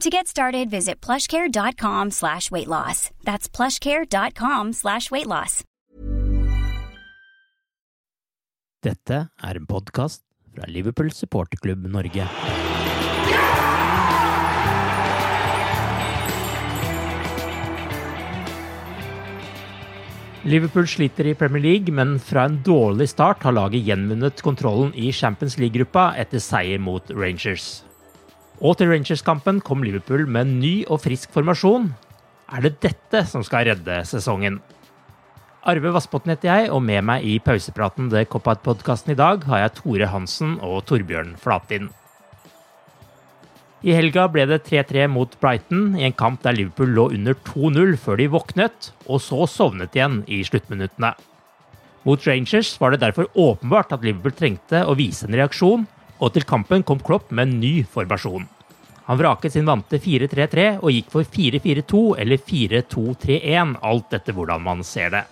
To get started, visit plushcare.com slash weight loss. That's plushcare.com slash weight loss. Dette er en podkast fra Liverpool supporterklubb Norge. Liverpool sliter i Premier League, men fra en dårlig start har laget gjenvunnet kontrollen i Champions League-gruppa etter seier mot Rangers. Og til Rangers-kampen kom Liverpool med en ny og frisk formasjon. Er det dette som skal redde sesongen? Arve Vassbotn heter jeg, og med meg i pausepraten det Cop-Out-podkasten i dag har jeg Tore Hansen og Torbjørn Flatin. I helga ble det 3-3 mot Brighton i en kamp der Liverpool lå under 2-0 før de våknet, og så sovnet igjen i sluttminuttene. Mot Rangers var det derfor åpenbart at Liverpool trengte å vise en reaksjon, og til kampen kom Klopp med en ny formasjon. Han vraket sin vante 4-3-3 og gikk for 4-4-2 eller 4-2-3-1, alt etter hvordan man ser det.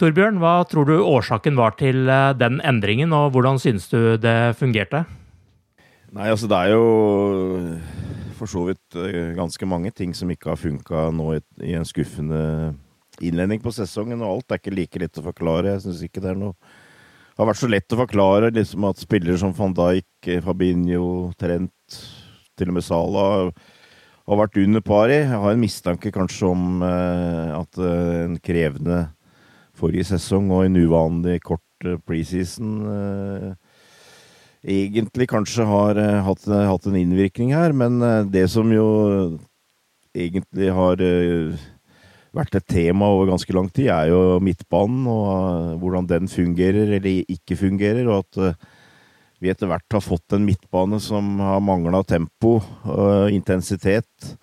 Torbjørn, hva tror du årsaken var til eh, den endringen, og hvordan synes du det fungerte? Nei, altså det er jo for så vidt eh, ganske mange ting som ikke har funka nå i, en skuffende innledning på sesongen, og alt er ikke like lett å forklare. Jeg syns ikke det er noe det har vært så lett å forklare liksom at spillere som van Dijk, Fabinho, Trent, til og med Sala har vært under pari. Jeg har en mistanke kanskje om eh, at eh, en krevende forrige sesong og en uvanlig kort eh, preseason eh, egentlig kanskje har eh, hatt, hatt, en innvirkning her, men det som jo egentlig har vært et tema over ganske lang tid, er jo midtbanen og hvordan den fungerer eller ikke fungerer, og at vi etter hvert har fått en midtbane som har mangla tempo og intensitet.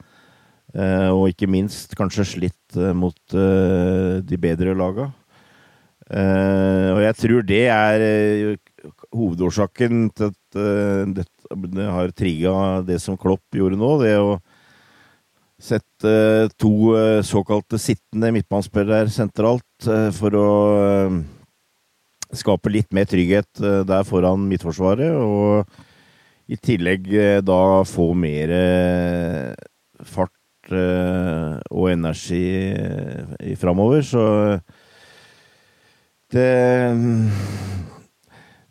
Og ikke minst kanskje slitt mot de bedre laga. Og jeg tror det er hovedårsaken til at det har trigga det som Klopp gjorde nå, det å sette uh, to uh, såkalte sittende midtbanespillere sentralt for å skape litt mer trygghet der foran midtforsvaret, og i tillegg da få mer fart og energi framover, så det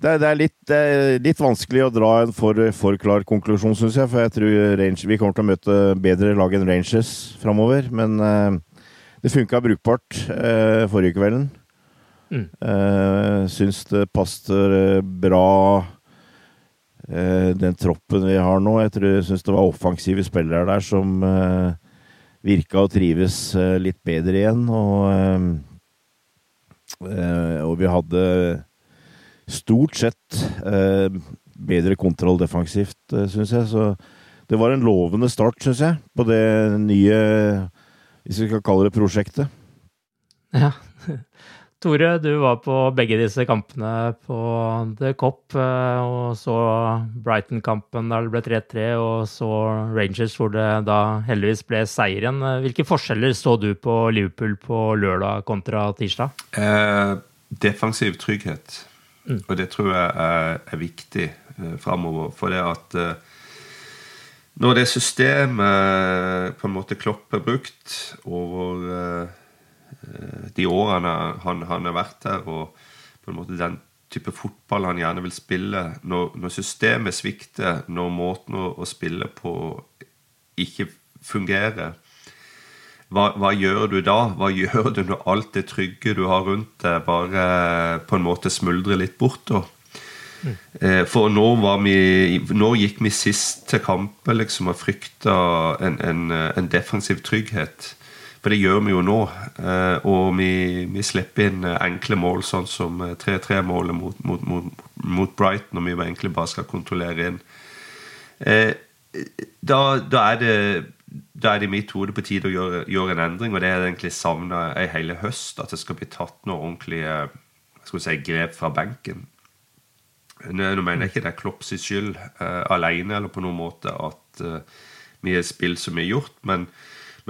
det, det, er litt, det, er litt, vanskelig å dra en for, for klar konklusjon, syns jeg. For jeg tror Ranger, vi kommer til å møte bedre lag enn Rangers framover. Men uh, det funka brukbart uh, forrige kvelden. Mm. Uh, syns det passer bra den troppen vi har nå. Jeg tror, jeg syns det var offensive spillere der som uh, virka å trives litt bedre igjen. Og, og vi hadde stort sett eh, bedre kontroll defensivt, eh, syns jeg. Så det var en lovende start, syns jeg, på det nye Hvis vi skal kalle det prosjektet. Ja. Tore, du var på begge disse kampene på The Cop, eh, og så Brighton-kampen der det ble 3-3, og så Rangers hvor det da heldigvis ble seier igjen. Hvilke forskjeller så du på Liverpool på lørdag kontra tirsdag? Eh, defensiv trygghet. Mm. Og det tror jeg er, er viktig eh, framover. For det at eh, når det systemet på en måte Klopp har brukt over eh, Eh, de årene han, han, har vært her, og på en måte den type fotball han gjerne vil spille. Når, når systemet svikter, når måten å, å, spille på ikke fungerer, hva, hva, gjør du da? Hva gjør du når alt det trygge du har rundt deg, bare på en måte smuldrer litt bort? da? Mm. For nå, vi, når, gikk vi sist til kamper liksom, og frykta en, en, en defensiv trygghet. For det gjør vi jo nå. Eh, og vi, vi slipper inn enkle mål, sånn som 3-3-målet eh, mot, mot, mot, mot, Brighton, når vi egentlig bare skal kontrollere inn. Eh, da, da, er det da er det i mitt hode på tide å gjøre, gjøre, en endring, og det er egentlig savna i hele høst. At det skal bli tatt noen ordentlige si, grep fra benken. Nå mener jeg ikke det er Klopps skyld uh, alene eller på noen måte at uh, vi har spilt som vi har gjort, men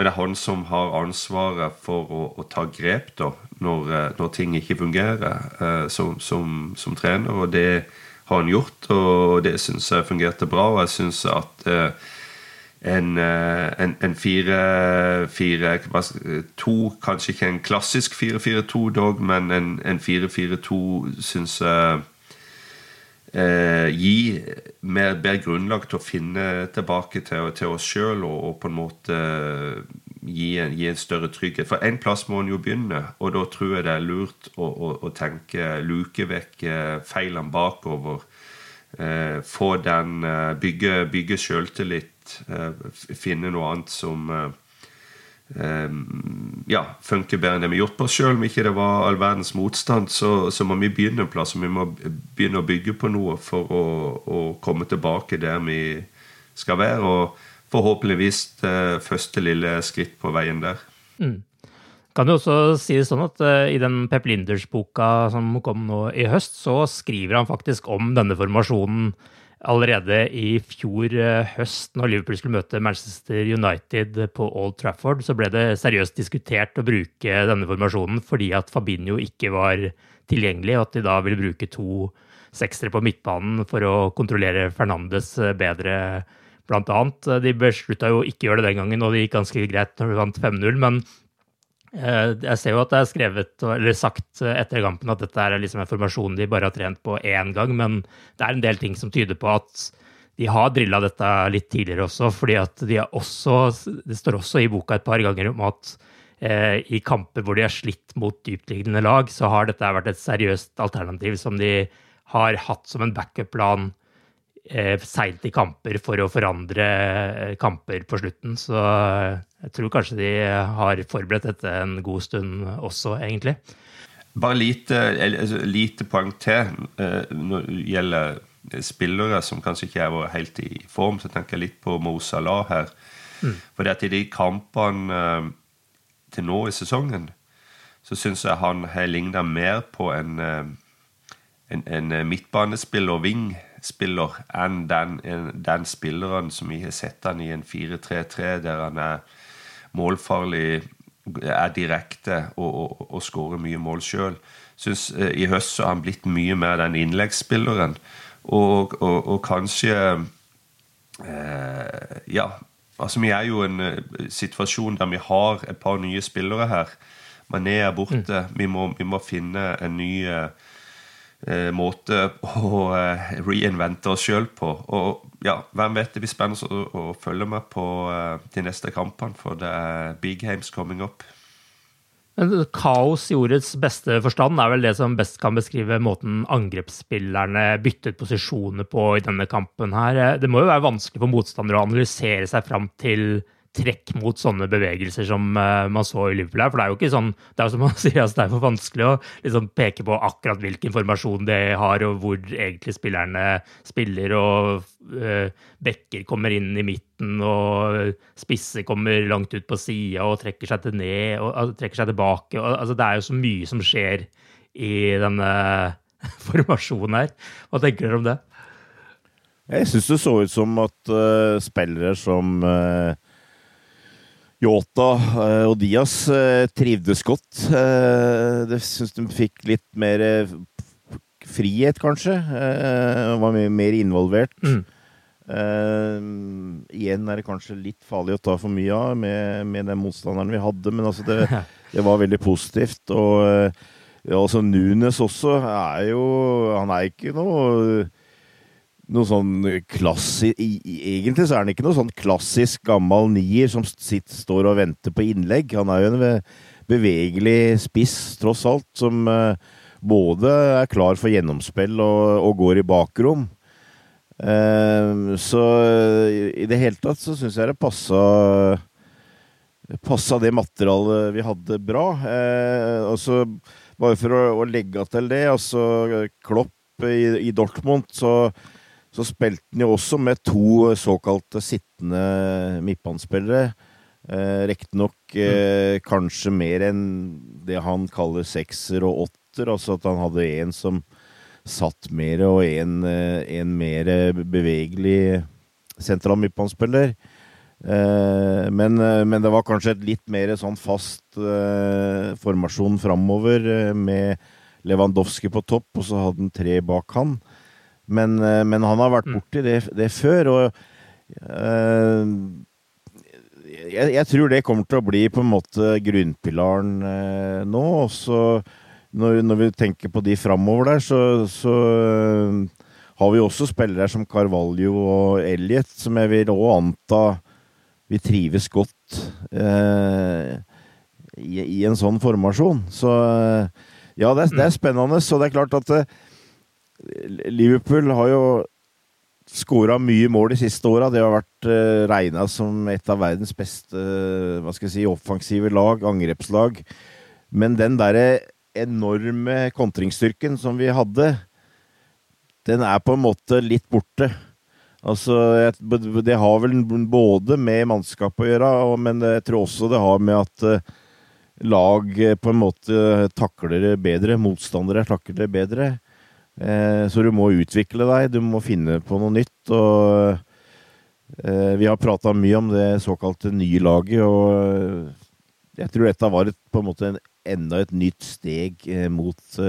men det er han som har ansvaret for å, å ta grep da, når, eh, når, ting ikke fungerer uh, som, som, som, trener. Og det har han gjort, og det syns jeg fungerte bra. Og jeg syns at eh, en, eh, en, en 4-4-2 Kanskje ikke en klassisk 4-4-2 dog, men en, en 4-4-2 syns jeg eh, gi mer, bedre grunnlag til å finne tilbake til, til oss sjøl og, og, på en måte gi en, gi en, større trygghet. For én plass må en jo begynne, og da tror jeg det er lurt å, å, å tenke luke vekk eh, feilene bakover. Eh, få den eh, Bygge, bygge sjøltillit. Eh, finne noe annet som eh, Ehm, ja, funker bedre enn det vi har gjort på oss sjøl. Om ikke det var all verdens motstand, så, så, må vi begynne en plass. Vi må begynne å bygge på noe for å, å komme tilbake der vi skal være. Og forhåpentligvis det første lille skritt på veien der. Mm. Kan du også si det sånn at uh, I den Pep Linders-boka som kom nå i høst, så skriver han faktisk om denne formasjonen allerede i fjor eh, høst, når Liverpool skulle møte Manchester United på Old Trafford, så ble det seriøst diskutert å bruke denne formasjonen fordi at Fabinho ikke var tilgjengelig, og at de da ville bruke to seksere på midtbanen for å kontrollere Fernandes eh, bedre, blant annet. De beslutta jo ikke gjøre det den gangen, og det gikk ganske greit når de vant 5-0, men jeg ser jo at det er skrevet eller sagt etter kampen at dette er liksom en formasjon de bare har trent på én gang, men det er en del ting som tyder på at de har drilla dette litt tidligere også. fordi at de også, Det står også i boka et par ganger om at eh, i kamper hvor de har slitt mot dyptliggende lag, så har dette vært et seriøst alternativ som de har hatt som en backup-plan eh, seilt i kamper for å forandre eh, kamper på slutten. Så eh, jeg tror kanskje de har forberedt dette en god stund også, egentlig. Bare lite, altså, lite poeng til når det gjelder spillere som kanskje ikke er helt i form. Så tenker jeg litt på Mo Salah her. Mm. For i de kampene til nå i sesongen, så syns jeg han har ligna mer på en, en, en midtbanespiller, wing, spiller enn den, den spilleren som vi har sett han i en 4-3-3, der han er målfarlig, er direkte og, og, og skårer mye mål sjøl. Eh, I høst så har han blitt mye mer den innleggsspilleren. Og, og, kanskje eh, Ja, altså vi er jo i en uh, situasjon der vi har et par nye spillere her. Mané er borte. Mm. Vi, må, vi, må, finne en ny eh, måte å eh, reinvente oss sjøl på. Og ja, hvem vet, det blir spennende å, å følge med på eh, de neste kampene, for det er big games coming up. Kaos i ordets beste forstand er vel det som best kan beskrive måten angrepsspillerne byttet posisjoner på i denne kampen. her. Det må jo være vanskelig for motstandere å analysere seg fram til trekk mot sånne bevegelser som uh, man så i Liverpool her. For det er jo ikke sånn Det er jo som man sier, altså, det er for vanskelig å liksom, peke på akkurat hvilken formasjon de har, og hvor egentlig spillerne spiller, og uh, bekker kommer inn i midten, og spisser kommer langt ut på sida og trekker seg til ned og altså, trekker seg tilbake. Og, altså, det er jo så mye som skjer i denne formasjonen her. Hva tenker dere om det? Jeg syns det så ut som at uh, spillere som uh, Yota uh, og Diaz trivdes godt. det syns de fikk litt mer frihet, kanskje. var mye mer involvert. Mm. igjen er det kanskje litt farlig å ta for mye av med, med den motstanderen vi hadde, men altså det, det var veldig positivt. Og altså Nunes også er jo Han er ikke noe noe sånn klassisk Egentlig så er han ikke noe sånn klassisk gammel nier som sitter, står og venter på innlegg. Han er jo en bevegelig spiss, tross alt, som uh, både er klar for gjennomspill og, og går i bakrom. Uh, så i det hele tatt så syns jeg det passa Passa det materialet vi hadde, bra. Eh, altså, bare for å, å legge til det, altså Klopp i, i Dortmund, så så spilte han jo også med to såkalte sittende midtbanespillere. Eh, Riktignok eh, mm. kanskje mer enn det han kaller sekser og åtter. Altså at han hadde en som satt mer, og en, eh, en mer bevegelig sentral midtbanespiller. Eh, men, eh, men, det var kanskje et litt mer sånn fast eh, formasjon framover, eh, med Lewandowski på topp, og så hadde han tre bak han. Men, eh, men han har vært mm. borti det, det før, og uh, jeg, jeg, tror det kommer til å bli på en måte grunnpilaren uh, nå. Og så når, når, vi tenker på de framover der, så, så uh, har vi også spillere som Carvalho og Elliot, som jeg vil òg anta vi trives godt i, i, en sånn formasjon. Så ja, det er, det er, spennende. Så det er klart at Liverpool har jo skåra mye mål de siste åra. Det har vært uh, regna som et av verdens beste uh, hva skal jeg si, offensive lag, angrepslag. Men den derre enorme kontringsstyrken som vi hadde, den er på en måte litt borte. Altså, Det har vel både med mannskap å gjøre, men jeg tror også det har med at uh, lag på en måte takler det bedre. Motstandere takler det bedre. Eh, så du må utvikle deg, du må finne på noe nytt. Og eh, vi har prata mye om det såkalte nye laget, og jeg tror dette var et, på en måte en, enda et nytt steg eh, mot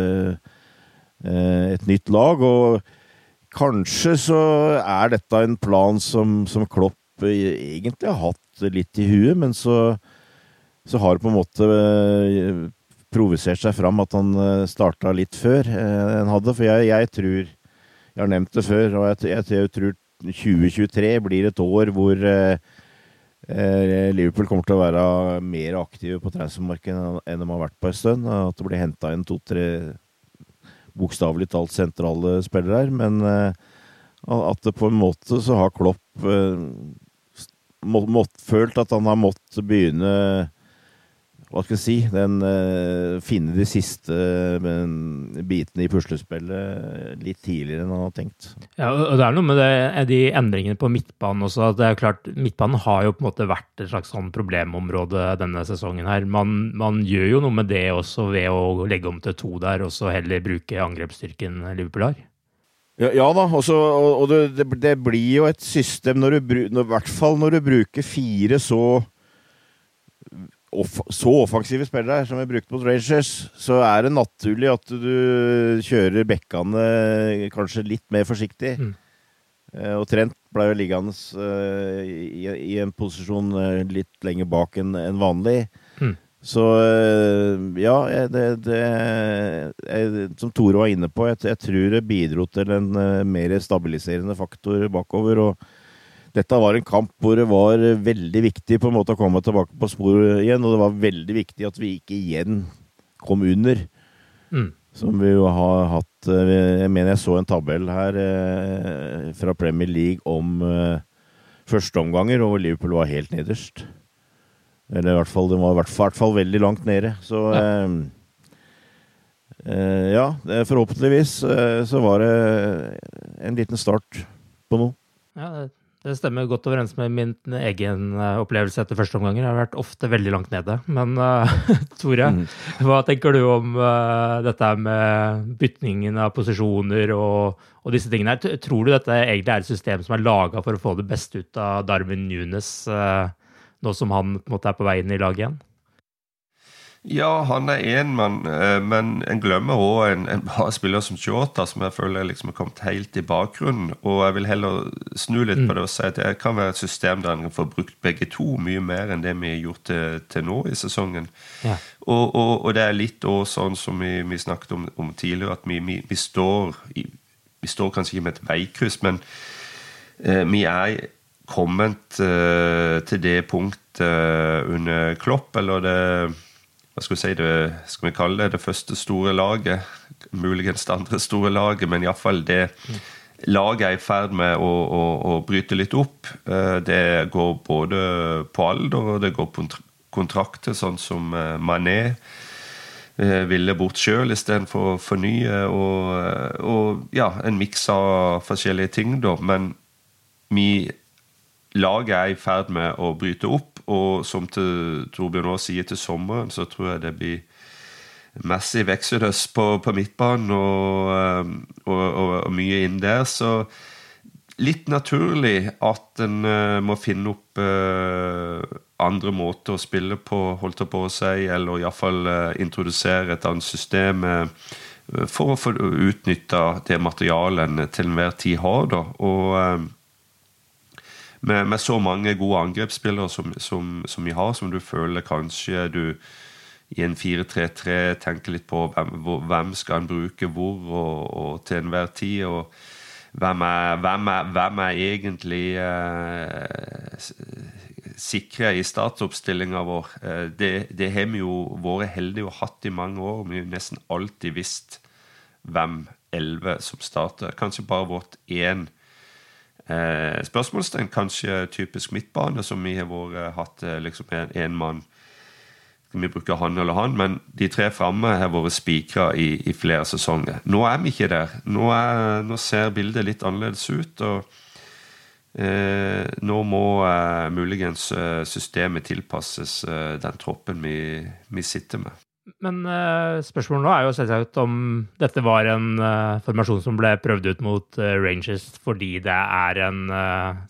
et nytt lag. Og kanskje så er dette en plan som, som Klopp egentlig har hatt litt i huet, men så, så har det på en måte provosert seg fram at han eh, starta litt før eh, enn hadde. For jeg, jeg, tror Jeg har nevnt det før, og jeg, jeg, jeg tror 2023 blir et år hvor eh, Liverpool kommer til å være mer aktive på transfermarkedet enn de har vært på en stund. At det blir henta inn to-tre bokstavelig talt sentrale spillere her. Men at det på en måte så har Klopp må, må, følt at han har måttet begynne hva skal jeg si den, uh, Finne de siste uh, bitene i puslespillet litt tidligere enn han har tenkt. Ja, og det er noe med det, de endringene på midtbanen også. det er klart, Midtbanen har jo på en måte vært et slags sånn problemområde denne sesongen. her. Man, man, gjør jo noe med det også ved å legge om til to der, og så heller bruke angrepsstyrken Liverpool har. Ja, ja da, også, og, og det, det, blir jo et system, når du, når, i hvert fall når du bruker fire så off så offensive spillere som vi brukte mot Rangers, så er det naturlig at du kjører bekkene kanskje litt mer forsiktig. Mm. Uh, og Trent ble jo liggende uh, i, i, en posisjon uh, litt lenger bak enn en vanlig. Mm. Så ja, det, det jeg, Som Tore var inne på, jeg, jeg tror det bidro til en mer stabiliserende faktor bakover. og dette var en kamp hvor det var veldig viktig på en måte å komme tilbake på sporet igjen, og det var veldig viktig at vi ikke igjen kom under. Mm. Som vi jo har hatt eh, Jeg mener jeg så en tabell her eh, fra Premier League om eh, førsteomganger, og Liverpool var helt nederst. Eller i hvert fall, den var i hvert fall, hvert fall veldig langt nede. Så ja. Eh, eh, ja, forhåpentligvis eh, så var det en liten start på noe. Ja, det det stemmer godt overens med min egen eh, opplevelse etter første omganger. Jeg har vært ofte veldig langt nede. Men uh, Tore, mm. hva tenker du om uh, dette med bytningen av posisjoner og, og, disse tingene her? Tror du dette egentlig er et system som er laga for å få det beste ut av Darwin Nunes, uh, nå som han på en måte er på vei inn i laget igjen? Ja, han er én mann, eh, men en glemmer òg en, en bra spiller som Shota, som jeg føler liksom er kommet helt i bakgrunnen. Og jeg vil heller snu litt på det og si at det kan være et system der en kan få brukt begge to mye mer enn det vi har gjort til, til nå i sesongen. Ja. Og, og, og, det er litt òg sånn som vi, vi snakket om, om, tidligere, at vi, vi, vi står i, vi står kanskje ikke med et veikryss, men eh, vi er kommet eh, til det punktet eh, under Klopp, eller det hva skal vi si det, skal vi kalle det det første store laget. Muligens det andre store laget, men iallfall det laget er i ferd med å, å, å, bryte litt opp. Eh, det går både på alder og det går på kontrakter, sånn som eh, Mané eh, ville bort sjøl istedenfor å fornye. Og, og ja, en miks av forskjellige ting, da. Men vi laget er i ferd med å bryte opp, og som Torbjørn også sier, til sommeren så tror jeg det blir massiv exodus på, på midtbanen og, eh, og, og, og, mye inn der. Så litt naturlig at en uh, må finne opp uh, andre måter å spille på, holdt på å si, eller iallfall uh, introdusere et annet system for å få utnytta det materialet en til enhver tid har. da, og med, med, så mange gode angrepsspillere som, som, som, vi har, som du føler kanskje du i en 4-3-3 tenker litt på hvem, hvor, hvem skal en bruke hvor og, og til enhver tid. og hvem er, hvem er, hvem er egentlig eh, sikre i startoppstillinga vår? Eh, det, det, har vi jo vært heldige og hatt i mange år. Vi har nesten alltid visst hvem elleve som starter. Kanskje bare vårt én eh, spørsmålstegn. Kanskje typisk midtbane, som vi har vært, eh, hatt eh, liksom en mann vi bruker han eller han, men de tre framme har vært spikra i, i, flere sesonger. Nå er vi ikke der. Nå, er, nå ser bildet litt annerledes ut. og eh, Nå må eh, muligens eh, systemet tilpasses eh, den troppen vi, vi sitter med. Men uh, spørsmålet nå er jo selvsagt om dette var en uh, formasjon som ble prøvd ut mot uh, Rangers fordi det er en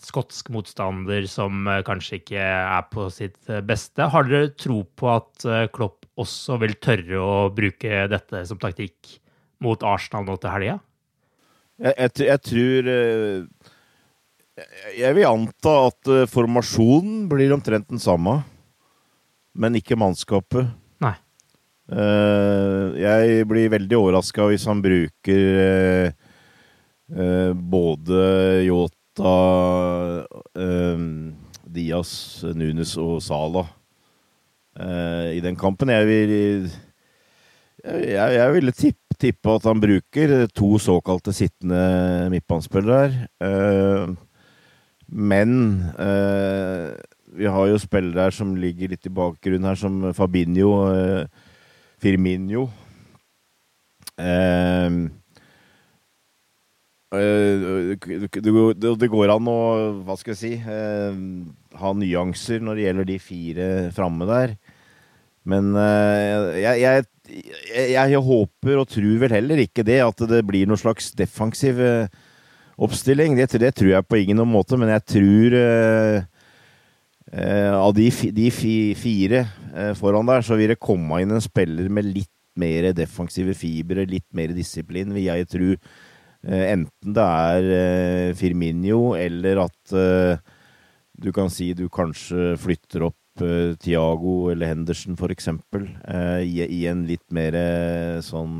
skotsk motstander som kanskje ikke er på sitt beste. Har dere tro på at Klopp også vil tørre å bruke dette som taktikk mot Arsenal nå til helga? Jeg, jeg, jeg, tror Jeg vil anta at formasjonen blir omtrent den samme, men ikke mannskapet. Uh, jeg blir veldig overraska hvis han bruker uh, uh, både Yota, Diaz, Nunes og Sala i den kampen. Jeg vil jeg, jeg ville tippe, tippe, at han bruker to såkalte sittende midtbanespillere. men vi har jo spillere som ligger litt i bakgrunnen her, som Fabinho. Uh, Firminio. Ehm, eh, det går an å, hva skal jeg si, eh, ha nyanser når det gjelder de fire framme der. Men eh, jeg, jeg, jeg, håper og tror vel heller ikke det, at det blir noen slags defensiv oppstilling. Det, det tror jeg på ingen måte, men jeg tror Eh, av de, de fire eh, foran der, så vil det komme inn en spiller med litt mer defensive fibre, litt mer disiplin, vil jeg tro. Eh, enten det er Firminio, eller at du kan si du kanskje flytter opp Tiago eller Henderson, for eksempel, i en litt mer sånn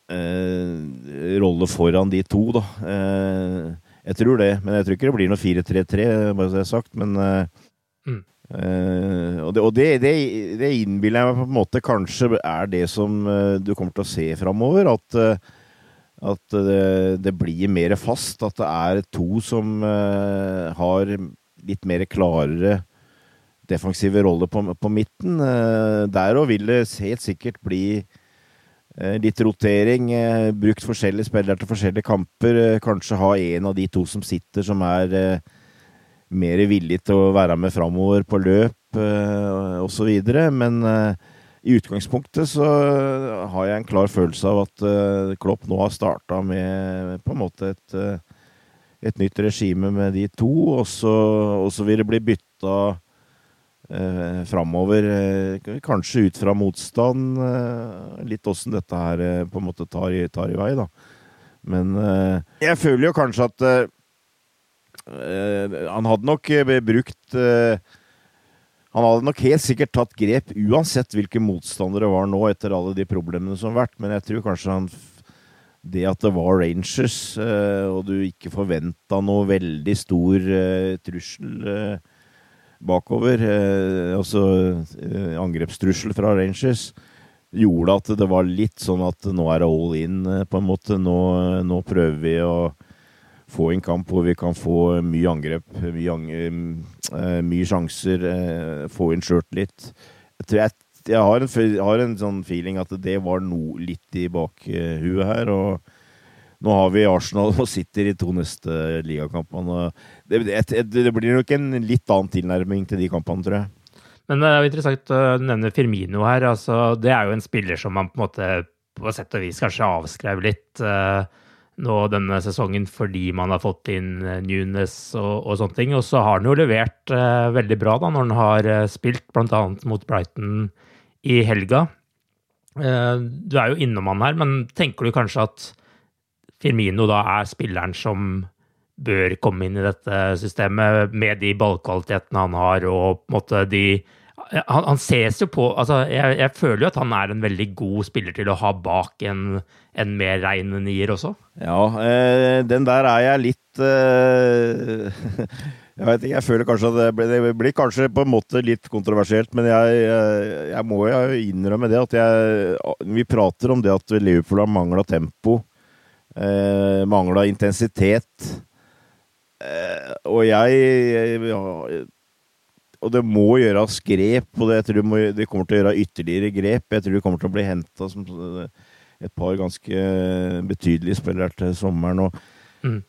eh, Rolle foran de to, da. Eh, jeg tror det, men jeg tror ikke det blir noe 4-3-3, bare så det er sagt. Men Mm. eh, Og, det, og det, det, det innbiller jeg meg på en måte kanskje er det som eh, du kommer til å se framover. At, eh, at det, blir mer fast. At det er to som eh, har litt mer klarere defensive roller på, på midten. Eh, Der òg vil det helt sikkert bli Eh, Litt rotering, eh, brukt forskjellige spillere til forskjellige kamper. eh, Kanskje ha en av de to som sitter, som er eh, mer villig til å være med framover på løp eh, osv. Men eh, i utgangspunktet så har jeg en klar følelse av at eh, Klopp nå har starta med på en måte et, eh, et nytt regime med de to, og så, og så vil det bli bytta eh, framover. Eh, kanskje ut fra motstand. Eh, litt åssen dette her eh, på en måte tar i, tar i vei, da. Men jeg føler jo kanskje at han hadde nok brukt Han hadde nok helt sikkert tatt grep uansett hvilke motstandere var nå, etter alle de problemene som har vært, men jeg tror kanskje han det at det var Rangers, og du ikke forventa noe veldig stor trussel bakover, eh, altså eh, angrepstrussel fra Rangers, gjorde at det var litt sånn at nå er det all in, eh, på en måte. Nå, nå prøver vi å få en kamp hvor vi kan få mye angrep, mye, ang mye sjanser, få inn litt. Jeg, har, en, har en sånn feeling at det var noe litt i bakhuet her. og nå har vi Arsenal og sitter i to neste ligakampene. Det, det, det blir nok en litt annen tilnærming til de kampene, tror jeg. Men det er jo interessant å nevne Firmino her. altså Det er jo en spiller som man på en måte på sett og vis kanskje avskrev litt eh, nå denne sesongen fordi man har fått inn eh, Nunes og, og sånne ting. Og så har han jo levert eh, veldig bra da når han har eh, spilt bl.a. mot Brighton i helga. Eh, du er jo innom han her, men tenker du kanskje at Firmino da er spilleren som bør komme inn i dette systemet med de ballkvalitetene han har, og på en måte de han, han ses jo på altså jeg, jeg, føler jo at han er en veldig god spiller til å ha bak en, en mer rein nier også. Ja, eh, den der er jeg litt eh, Jeg vet ikke, jeg føler kanskje at det blir, det blir, kanskje på en måte litt kontroversielt, men jeg, jeg, jeg må jo innrømme det at Vi prater om det at Liverpool har mangla tempo, eh, mangla intensitet. Eh, og jeg ja, og det må gjøres grep, og det, jeg tror må, de kommer til å gjøre ytterligere grep. Jeg tror de kommer til å bli henta som et par ganske betydelige spillere til sommeren. og mm.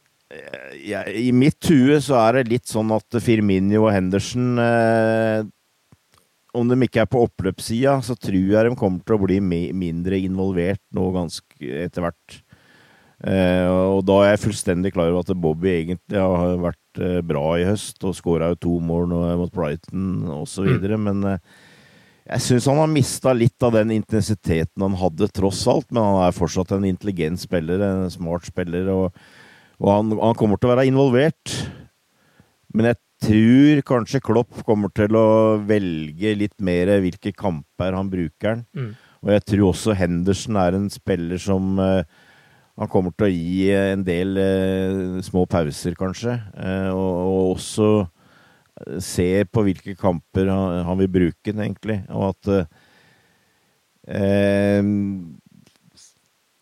jeg, I mitt hue så er det litt sånn at Firminio og Henderson eh, Om de ikke er på oppløpssida, så tror jeg de kommer til å bli mindre involvert nå ganske etter hvert. Eh, og da er jeg fullstendig klar over at Bobby egentlig har vært eh, bra i høst og skåra to mål mot Brighton osv., mm. men eh, jeg syns han har mista litt av den intensiteten han hadde, tross alt. Men han er fortsatt en intelligent spiller, en smart spiller, og, og han, han, kommer til å være involvert. Men jeg tror kanskje Klopp kommer til å velge litt mer hvilke kamper han bruker. Mm. Og jeg tror også Henderson er en spiller som uh, han kommer til å gi en del eh, små pauser, kanskje. Eh, og, og, også se på hvilke kamper han, han vil bruke den, egentlig. Og at eh,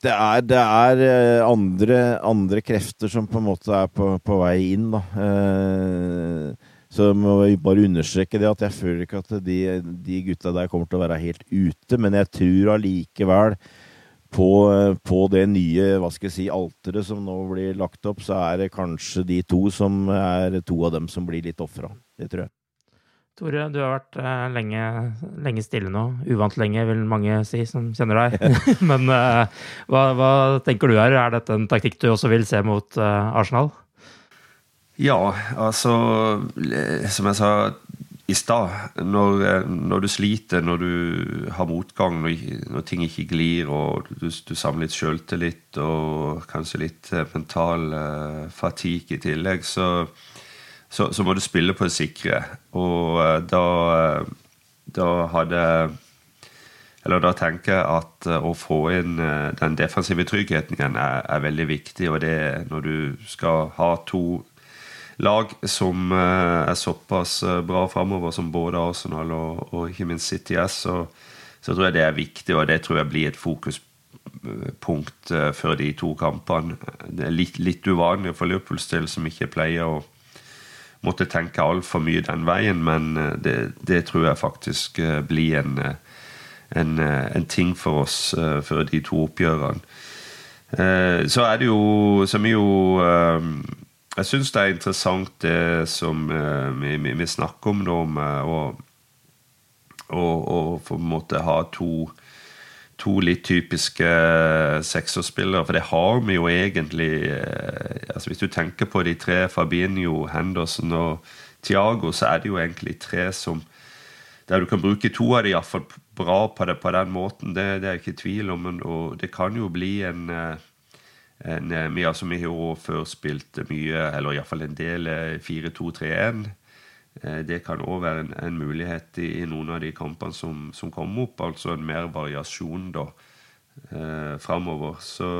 det er, det er eh, andre, andre, krefter som på en måte er på, på vei inn, da. Eh, så må jeg bare understreke det at jeg føler ikke at de, de gutta der kommer til å være helt ute, men jeg tror allikevel på, på, det nye hva skal jeg si, alteret som nå blir lagt opp, så er det kanskje de to som er to av dem som blir litt ofra. Det tror jeg. Tore, du har vært eh, lenge, lenge, stille nå. Uvant lenge, vil mange si, som kjenner deg. Men eh, hva, hva, tenker du her? Er dette en taktikk du også vil se mot eh, Arsenal? Ja, altså Som jeg sa i stad, når, eh, når, du sliter, når du har motgang, når, når ting ikke glir, og du, du samler litt sjøltillit og kanskje litt eh, mental uh, fatigue i tillegg, så, så, så, må du spille på det sikre. Og uh, da, da hadde eller da tenker jeg at å få inn den defensive tryggheten igjen er, er veldig viktig. Og det når du skal ha to lag som eh, er såpass eh, bra framover som både Arsenal og, og ikke minst City S, så, så, tror jeg det er viktig, og det tror jeg blir et fokuspunkt eh, før de to kampene. Det er litt, litt uvanlig for Liverpools del, som ikke pleier å måtte tenke altfor mye den veien, men det, det, tror jeg faktisk blir en, en, en ting for oss før de to oppgjørene. Så er det jo, som jo jeg syns det er interessant det som uh, vi, vi, vi, snakker om nå, med å, å, å på en måte ha to, to litt typiske seksårsspillere. For det har vi jo egentlig uh, altså Hvis du tenker på de tre, Fabinho, Henderson og Tiago, så er det jo egentlig tre som Der du kan bruke to av dem iallfall bra på, det, på den måten, det, det er jeg ikke i tvil om. Og det kan jo bli en en, eh, vi, altså, vi har jo før spilt mye, eller iallfall en del 4-2-3-1. Eh, eh, det kan òg være en, en, mulighet i, i, noen av de kampene som, som kommer opp. Altså en mer variasjon da eh, framover. Så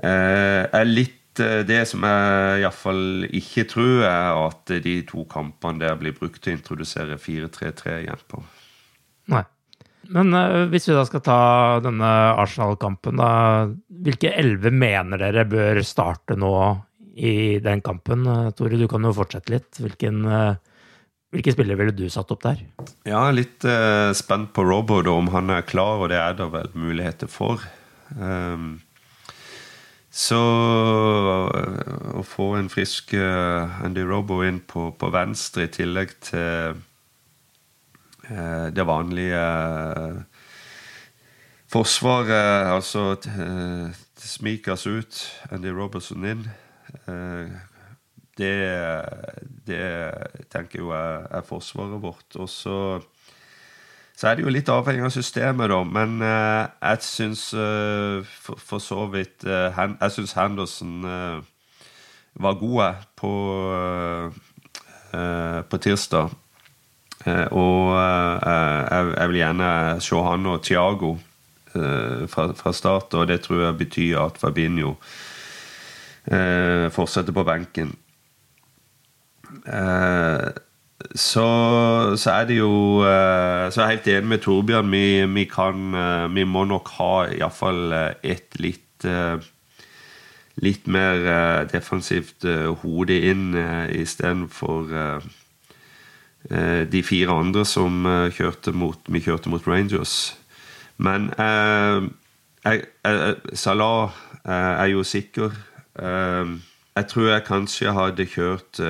eh, er litt det som jeg iallfall ikke tror, er at de to kampene der blir brukt til å introdusere 4-3-3 igjen på. Nei. Men uh, hvis vi da skal ta denne Arsenal-kampen, da. Hvilke elleve mener dere bør starte nå i den kampen? Uh, Tore, du kan jo fortsette litt. Hvilken, uh, hvilke spillere ville du satt opp der? Ja, litt spent på Robo, da, om han er klar, og det er det vel muligheter for. Um, så å få en frisk Andy Robo inn på, på venstre, i tillegg til Eh, det vanlige eh, forsvaret, altså eh, Smikas ut, Andy Robertson inn. Det, det tenker jeg jo er, er, forsvaret vårt. Og så, så er det jo litt avhengig av systemet, da. Men jeg syns for, for, så vidt Jeg syns Henderson var god på, på tirsdag. Og jeg, jeg vil gjerne se han og Thiago fra, fra, start, og det tror jeg betyr at Fabinho fortsetter på benken. Så, så, er det jo Så jeg helt enig med Torbjørn. Vi, vi, kan, vi må nok ha iallfall et litt litt mer defensivt hode inn istedenfor uh, de fire andre som kjørte mot, vi kjørte mot Rangers. Men jeg, jeg, Salah er jo sikker. jeg tror jeg kanskje hadde kjørt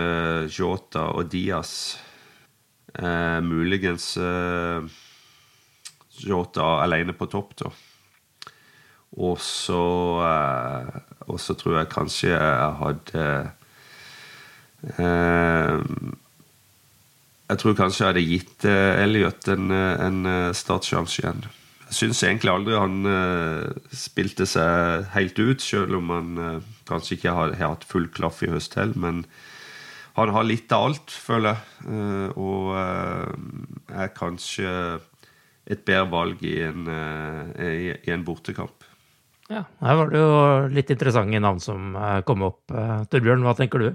Jota og Diaz. muligens Jota alene på topp, da. Og så og så tror jeg kanskje jeg hadde eh, Jeg tror kanskje jeg hadde gitt eh, Elliot en, en eh, startsjanse igjen. Jeg syns egentlig aldri han eh, spilte seg helt ut, selv om han eh, kanskje ikke har, har, hatt full klaff i høst heller. Men han har litt av alt, føler jeg. Eh, og er kanskje et bedre valg i en, i, i en bortekamp. Ja, her var det jo litt interessante navn som eh, kom opp. Eh, Torbjørn, hva tenker du?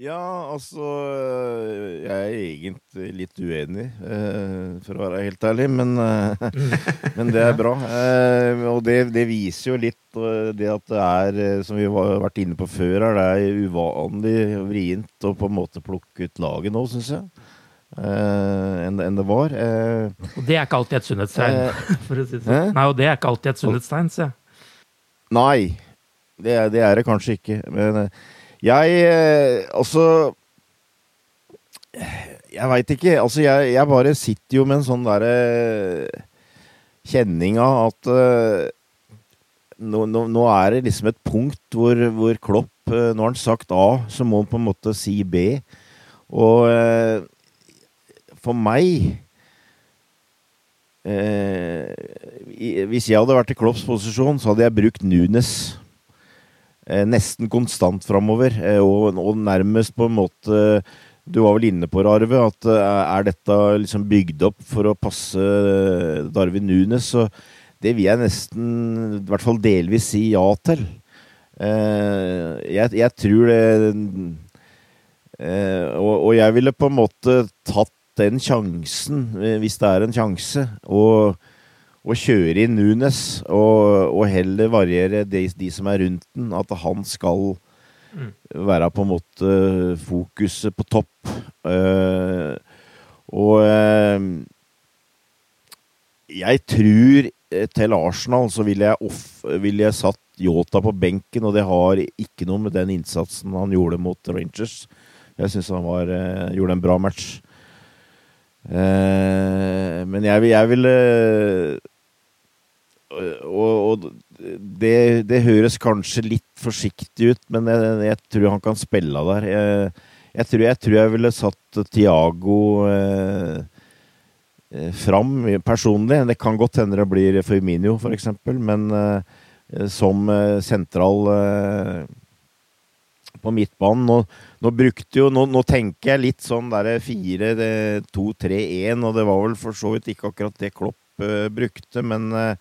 Ja, altså Jeg er egentlig litt uenig, eh, for å være helt ærlig, men, men det er bra. Og det, det, viser jo litt det at det er, som vi har vært inne på før her, det er uvanlig vrient å på en måte plukke ut laget nå, syns jeg. Uh, enn, en det var. Uh, og det er ikke alltid et sunnhetstegn, uh, si det sånn. Nei, og det er ikke alltid et sunnhetstegn, sier jeg. Nei, det, det, er det kanskje ikke. Men jeg Altså Jeg veit ikke. Altså, jeg, jeg, bare sitter jo med en sånn derre kjenning av at nå, nå, nå, er det liksom et punkt hvor, hvor Klopp Nå har han sagt A, så må han på en måte si B. Og for meg eh, Hvis jeg hadde vært i Klopps posisjon, så hadde jeg brukt Nunes eh, nesten konstant framover. Eh, og, og, nærmest på en måte Du var vel inne på Arve, at eh, er dette liksom bygd opp for å passe eh, Darwin Nunes? Så det vil jeg nesten, i hvert fall delvis, si ja til. Eh, jeg, jeg, tror det og, og jeg ville på en måte tatt den sjansen, eh, hvis det er en sjanse, å, å kjøre inn Nunes og, og heller variere de, de, som er rundt den, at han skal mm. være på en måte fokuset på topp. Uh, og uh, jeg tror til Arsenal så ville jeg, off, ville jeg satt Yota på benken, og det har ikke noe med den innsatsen han gjorde mot Rangers. Jeg syns han var, gjorde en bra match. Eh, men jeg, jeg ville og, og det, det, høres kanskje litt forsiktig ut, men jeg, jeg tror han kan spille der. Jeg, jeg, tror, jeg tror jeg ville satt Tiago eh, eh, fram personlig. Det kan godt hende det blir Firminio, f.eks., men eh, som eh, sentral eh, på midtbanen. Nå, nå, brukte jo nå, nå, tenker jeg litt sånn derre 4-2-3-1, og det var vel for så vidt ikke akkurat det Klopp uh, brukte, men uh,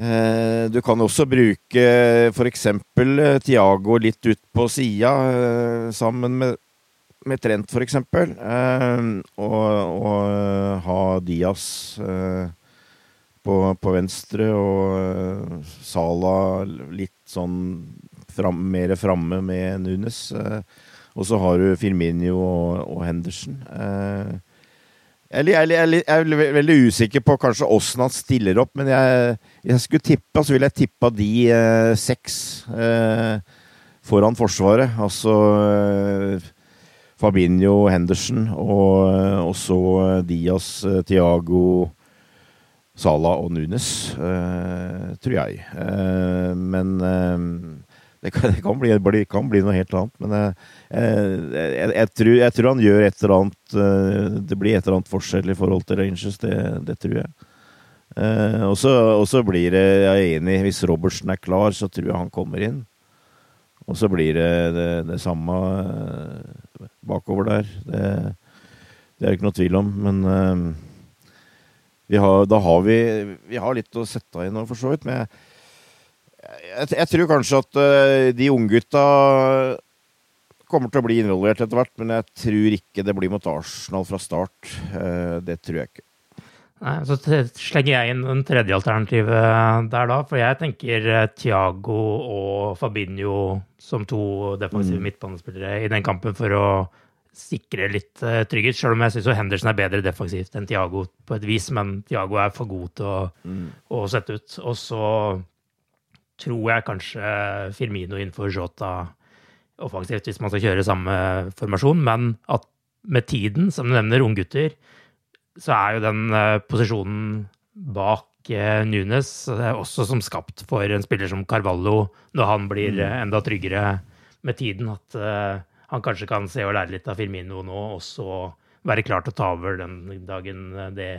uh, du kan også bruke f.eks. Uh, Tiago litt ut på sida, sammen med, med Trent f.eks., uh, og, og ha Diaz på, på, venstre og Sala litt sånn fram, mer framme med Nunes. Eh, og så har du Firminio og, og Henderson. Eh, jeg, er, jeg, er veldig usikker på kanskje åssen han stiller opp, men jeg, jeg skulle tippa, så ville jeg tippa de eh, seks eh, foran Forsvaret. Altså eh, Fabinho, Henderson og, eh, og så Diaz, Tiago Sala og Nunes, tror jeg. men det kan, det kan, bli, kan, bli, noe helt annet. Men jeg, jeg, jeg, tror, jeg, tror, han gjør et eller annet eh, Det blir et eller annet forskjell i forhold til Rangers, det, det tror jeg. og så blir det, jeg er enig, hvis Robertsen er klar, så tror jeg han kommer inn. Og så blir det det, det samme eh, bakover der. Det, det er det ikke noe tvil om. Men uh, vi har, da har vi, vi har litt å sette inn, for så vidt. Men jeg, jeg, jeg tror kanskje at uh, de unggutta kommer til å bli involvert etter hvert, men jeg tror ikke det blir mot Arsenal fra start. Uh, det tror jeg ikke. Nei, Så slenger jeg inn en tredje alternativ der, da. For jeg tenker Thiago og Fabinho som to defensive mm. midtbanespillere i den kampen for å sikre litt trygghet. Selv om jeg syns Henderson er bedre defensivt enn Thiago på et vis, men Thiago er for god til å, mm. å sette ut. Og så tror jeg kanskje Firmino innenfor Jota offensivt hvis man skal kjøre samme formasjon, men at med tiden, som du nevner, unggutter, så er jo den uh, posisjonen bak uh, Nunes også som skapt for en spiller som Carvalho, når han blir uh, enda tryggere med tiden. At han kanskje kan se og lære litt av Firmino nå, og så være klar til å ta over den dagen det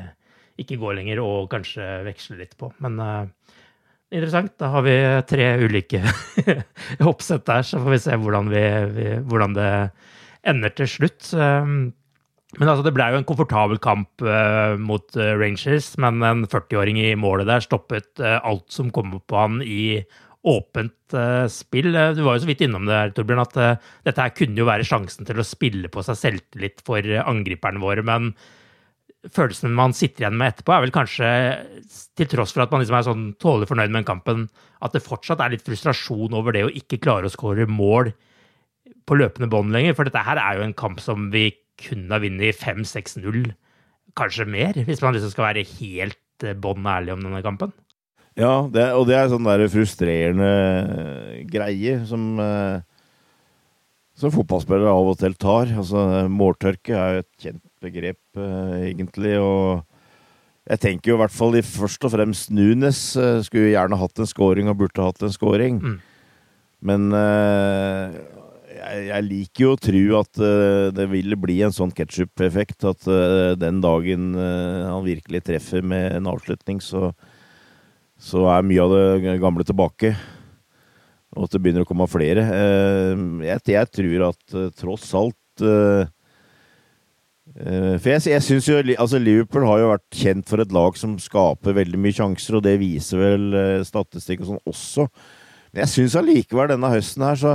ikke går lenger, og kanskje veksle litt på. Men interessant. Da har vi tre ulike oppsett der, så får vi se hvordan, vi, vi, hvordan det ender til slutt. Um, men altså, det ble jo en komfortabel kamp uh, mot uh, Rangers, men en 40-åring i målet der stoppet uh, alt som kom opp på han i åpent uh, spill. Eh, du var jo så vidt innom det, her, Torbjørn, at uh, dette her kunne jo være sjansen til å spille på seg selvtillit for uh, angriperne våre, men følelsen man sitter igjen med etterpå, er vel kanskje, til tross for at man liksom er sånn tålelig fornøyd med kampen, at det fortsatt er litt frustrasjon over det å ikke klare å skåre mål på løpende bånd lenger. For dette her er jo en kamp som vi kunne ha vunnet 5-6-0, kanskje mer, hvis man liksom skal være helt bånn ærlig om denne kampen. Ja, det, og det er sånn der frustrerende greie som eh, som fotballspillere av og til tar. Altså, måltørke er jo et kjent begrep, uh, egentlig. Og jeg tenker jo i hvert fall i først og fremst Nunes uh, skulle gjerne hatt en scoring og burde hatt en scoring. Mm. Men uh, jeg, jeg, liker jo å tro at det ville bli en sånn ketsjup-effekt. At den dagen han virkelig treffer med en avslutning, så så er mye av det gamle tilbake. Og at det begynner å komme flere. Eh, jeg, jeg tror at eh, tross alt eh, For jeg, jeg synes jo altså Liverpool har jo vært kjent for et lag som skaper veldig mye sjanser, og det viser vel statistikk og sånn også. Men jeg syns allikevel denne høsten her så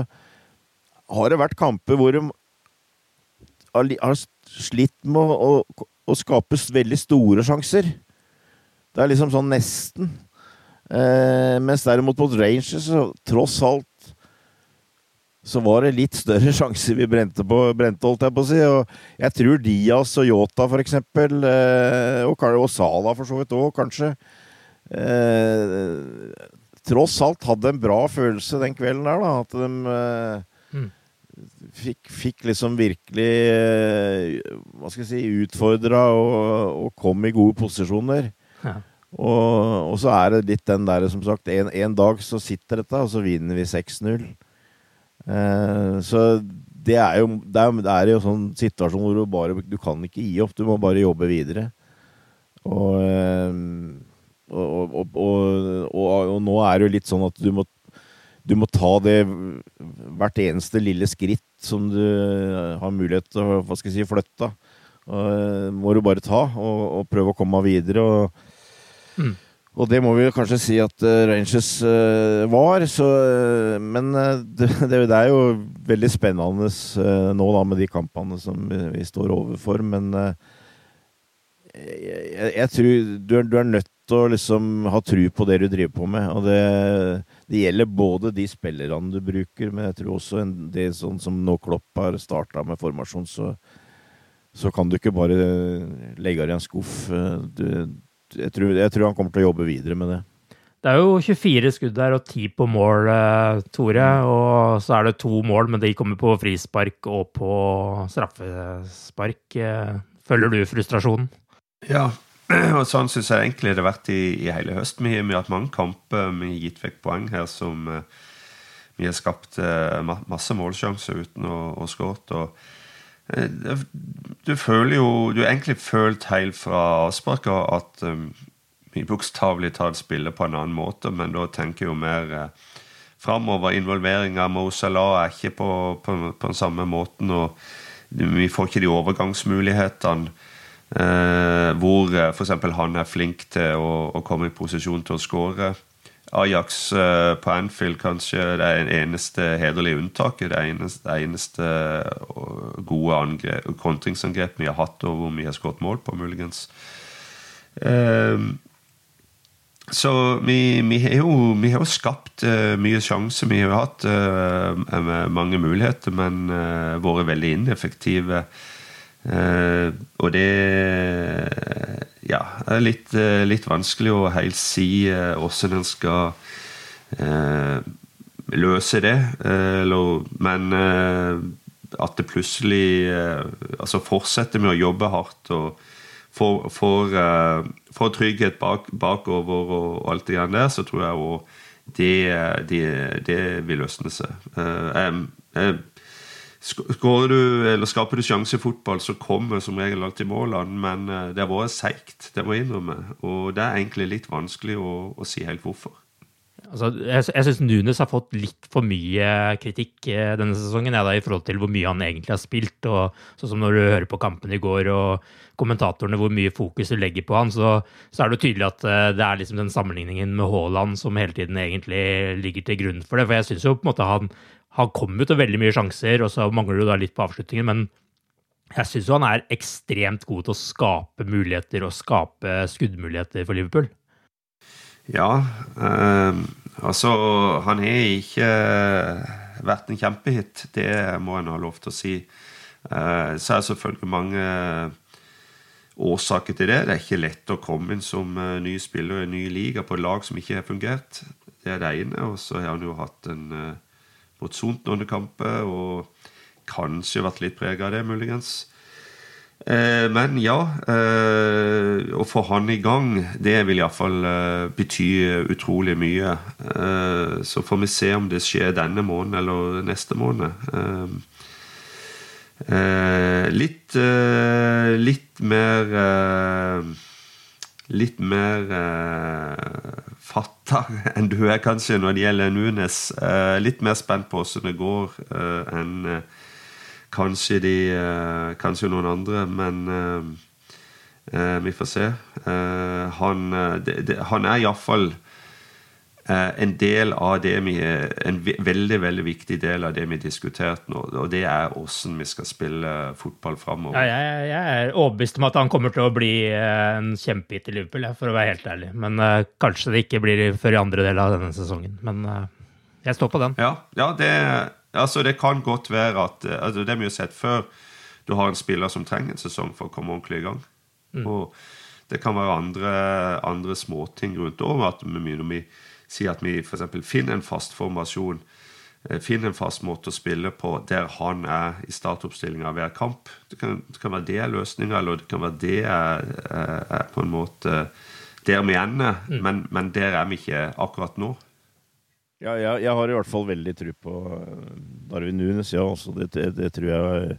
har det vært kamper hvor de har slitt med å, å, å skape veldig store sjanser. Det er liksom sånn nesten. Eh, mens derimot mot Rangers, så tross alt så var det litt større sjanser vi brente på, brente, holdt jeg på å si. Og jeg tror Diaz og Yota, for eksempel, eh, og, og Sala for så vidt òg, kanskje eh, Tross alt hadde en bra følelse den kvelden der, da. At de eh, mm. fikk, fikk, liksom virkelig eh, Hva skal jeg si Utfordra og, og kom i gode posisjoner. Ja. Og, og, så er det litt den der, som sagt, en, en, dag så sitter dette, og så vinner vi 6-0. Eh, så det er jo det er, jo sånn situasjon hvor du bare Du kan ikke gi opp, du må bare jobbe videre. Og, eh, og, og, og nå er det jo litt sånn at du må, du må ta det hvert eneste lille skritt som du har mulighet til å hva skal jeg si, flytte. Og, må du bare ta og, prøve å komme videre. og Mm. Og det må vi jo kanskje si at uh, Rangers uh, var, så, uh, Men det, det, er jo veldig spennende nå da med de kampene som vi, står overfor. Men jeg, jeg, tror du er, du er, nødt til å liksom ha tru på det du driver på med. Og det, det gjelder både de spillerne du bruker, men jeg tror også en, det sånn som nå Klopp har starta med formasjon, så, så kan du ikke bare legge det i en skuff. Du, jeg tror, jeg tror, han kommer til å jobbe videre med det. Det er jo 24 skudd der og 10 på mål, eh, Tore. Og så er det to mål, men de kommer på frispark og på straffespark. Eh, følger du frustrasjonen? Ja, og sånn syns jeg egentlig det har vært i, i hele høst. Vi, har hatt mange kamper vi har gitt vekk poeng her som uh, vi har skapt masse målsjanser uten å, å skåret. Eh, du føler jo Du har egentlig følt helt fra avsparket at um, vi bokstavelig talt spiller på en annen måte, men da tenker jeg jo mer uh, framover. Involvering av Mo er ikke på, på, på den samme måten. og Vi får ikke de overgangsmulighetene eh, hvor eh, f.eks. han er flink til å, å, komme i posisjon til å skåre. Ajax eh, på Anfield kanskje det er eneste hederlige unntaket. Det eneste, det eneste eh, gode kontringsangrep vi har hatt, og hvor vi har skåret mål på, muligens. Eh, så vi, vi, har jo, vi, har jo, skapt uh, mye sjanser. Vi har jo hatt mange muligheter, men vært veldig ineffektive. Og det ja, det er litt, litt vanskelig å helt si hvordan en skal løse det. men at det plutselig Altså fortsetter med å jobbe hardt og får, får, trygghet bak, bakover og alt det greiene der, så tror jeg òg det, det, det, vil løsne seg. Uh, um, Skårer du, eller Skaper du sjanse i fotball, så kommer som regel alltid målene, men det har vært seigt, det må jeg innrømme. Og det er egentlig litt vanskelig å, å si helt hvorfor. Altså, jeg jeg syns Nunes har fått litt for mye kritikk eh, denne sesongen ja, da, i forhold til hvor mye han egentlig har spilt. og Sånn som når du hører på kampen i går og kommentatorene hvor mye fokus du legger på han, så, så er det jo tydelig at uh, det er liksom den sammenligningen med Haaland som hele tiden egentlig ligger til grunn for det. For jeg syns jo på en måte han, han kommer til veldig mye sjanser, og så mangler du da litt på avslutningen. men jeg syns han er ekstremt god til å skape muligheter og skape skuddmuligheter for Liverpool. Ja, eh, altså Han har ikke vært en kjempehit. Det må en ha lov til å si. Eh, så er det selvfølgelig mange årsaker til det. Det er ikke lett å komme inn som uh, ny spiller i en ny liga på et lag som ikke har fungert. Det er det ene. Og så har han jo hatt en uh, motsomt noen kamper og kanskje vært litt prega av det, muligens. Eh, men ja, eh, å få han i gang, det vil iallfall eh, bety utrolig mye. Så får vi se om det skjer denne måneden eller neste måned. Litt, litt mer Litt mer fatta enn du er kanskje når det gjelder Nunes. litt mer spent på hvordan det går enn Kanskje, de, eh, kanskje noen andre, men vi får se. Han, det, det, han er iallfall en del av det vi En veldig veldig viktig del av det vi har diskutert nå. Og det er åssen vi skal spille fotball framover. Ja, jeg, jeg, er overbevist om at han kommer til å bli en kjempehit i Liverpool, for å være helt ærlig. Men kanskje det ikke blir før i andre del av denne sesongen. Men jeg står på den. Ja, ja det Altså, det kan godt være at eh, altså, Det vi jo sett før. Du har en spiller som trenger en sesong for å komme ordentlig i gang. Mm. Og det kan være andre, andre småting rundt om. At vi, når vi sier at vi f.eks. finner en fast formasjon, eh, finner en fast måte å spille på der han er i startoppstillinga hver kamp. Det kan, det kan, være det er løsninga, eller det kan være det er, er, på en måte der vi ender. Mm. Men, men der er vi ikke akkurat nå. Ja, jeg, jeg, har i hvert fall veldig tro på eh, Darwin Nunes, ja. Altså, det, det, det, tror jeg er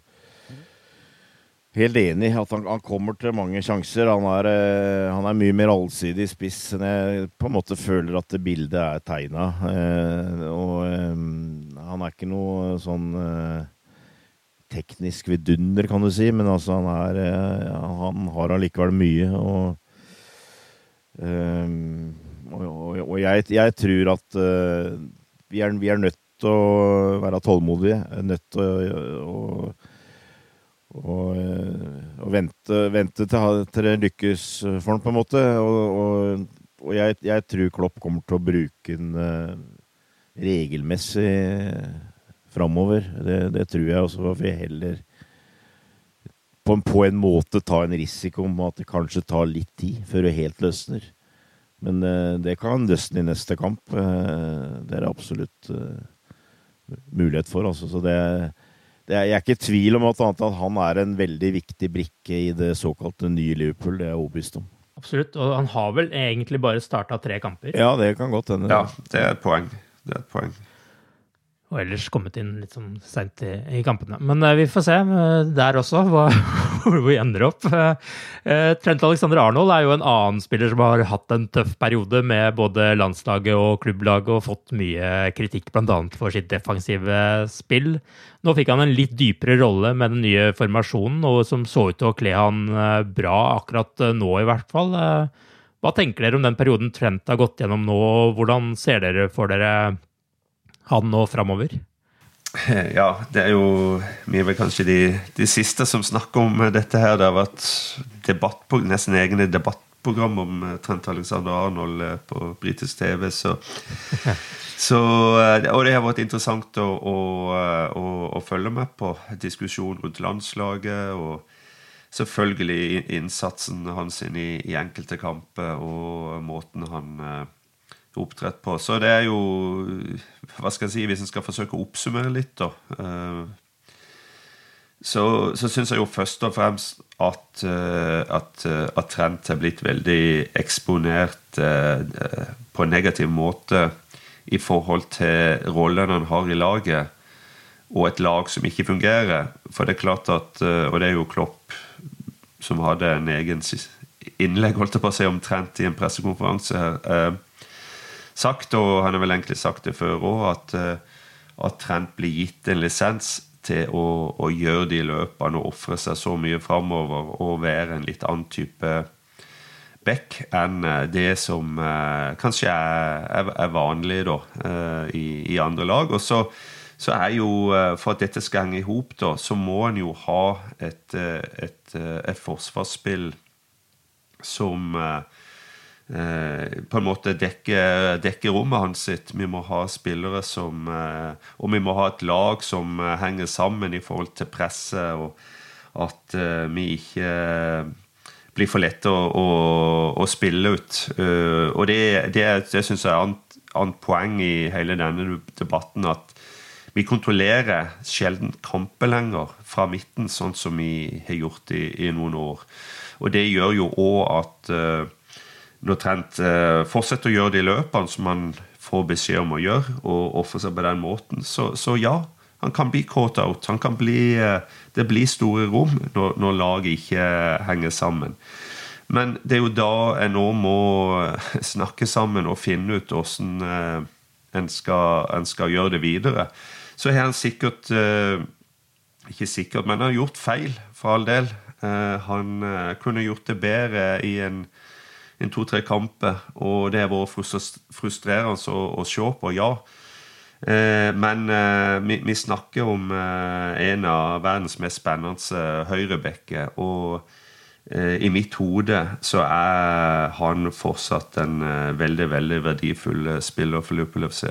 Helt enig at han, han, kommer til mange sjanser. Han er, eh, han er, mye mer allsidig spiss enn jeg på en måte føler at det bildet er tegna. Eh, og eh, han er ikke noe sånn eh, teknisk vidunder, kan du si, men altså han er eh, Han har allikevel mye. og og, og, og jeg, jeg, tror at vi, er, vi, er, nødt til å være tålmodige. Nødt til å, å, å vente, vente, til, til det lykkes for ham, på en måte. Og, og jeg, jeg, tror Klopp kommer til å bruke den uh, regelmessig framover. Det, det, tror jeg også. For jeg heller på en, på en måte ta en risiko om at det kanskje tar litt tid før det helt løsner. Men det kan løsne i neste kamp. Det er det absolutt mulighet for. Altså. Så det er, jeg er ikke i tvil om at, han er en veldig viktig brikke i det såkalte nye Liverpool. Det er jeg overbevist om. Absolutt. Og han har vel egentlig bare starta tre kamper? Ja, det kan godt hende. Ja, det er et poeng. Det er et poeng. Og ellers kommet inn litt sånn seint i, i, kampene. Men vi får se der også hva, hvor vi ender opp. Uh, Trent Alexander Arnold er jo en annen spiller som har hatt en tøff periode med både landslaget og klubblaget og fått mye kritikk bl.a. for sitt defensive spill. Nå fikk han en litt dypere rolle med den nye formasjonen, og som så ut til å kle han bra akkurat nå, i hvert fall. Hva tenker dere om den perioden Trent har gått gjennom nå, og hvordan ser dere for dere han nå framover? Ja, det er jo Vi er vel kanskje de, de, siste som snakker om dette her. Det har vært debatt på, nesten egne debattprogram om eh, Trent Alexander Arnold eh, på britisk TV. Så, så, eh, og det har vært interessant å, å, å, å, følge med på diskusjon rundt landslaget. Og selvfølgelig innsatsen hans i, i enkelte kamper og måten han oppdrett på. Så det er jo Hva skal jeg si, hvis en skal forsøke å oppsummere litt, da eh, så, så syns jeg jo først og fremst at, eh, at, eh, at Trent er blitt veldig eksponert på en negativ måte i forhold til rollen han har i laget, og et lag som ikke fungerer. For det er klart at Og det er jo Klopp som hadde en egen innlegg holdt jeg på å si om Trent i en pressekonferanse her sagt, og han har vel egentlig sagt det før òg, at, eh, at Trent blir gitt en lisens til å, å gjøre de løpene og ofre seg så mye framover og være en litt annen type back enn eh, det som eh, kanskje er, er, er, vanlig da, eh, i, i, andre lag. Og så, så, er jo, eh, For at dette skal henge i hop, så må en jo ha et, et, et forsvarsspill som eh, Eh, på en måte dekke, dekke, rommet hans sitt. Vi må ha spillere som eh, Og vi må ha et lag som eh, henger sammen i forhold til presset, og at vi ikke blir for lette å, å, å, spille ut. og det, det, det syns jeg er annet, annet poeng i hele denne debatten. at vi kontrollerer sjelden kamper lenger fra midten, sånn som vi har gjort i, i noen år. Og det gjør jo òg at uh, Trent eh, fortsetter å gjøre de løpene som han får beskjed om å gjøre, og ofre seg på den måten, så, så, ja, han kan bli caught out. Han kan bli, eh, det blir store rom når, når laget ikke henger sammen. Men det er jo da en nå må snakke sammen og finne ut åssen eh, en, en, skal gjøre det videre. Så har han sikkert eh, Ikke sikkert, men han har gjort feil, for all del. Eh, han eh, kunne gjort det bedre i en en to-tre kamper. Og det har vært frustrerende å, å, se på, ja. Eh, men eh, vi, vi, snakker om eh, en av verdens mest spennende høyrebacker. Og eh, i mitt hode så er han fortsatt en eh, veldig, veldig verdifull spiller for Liverpool FC.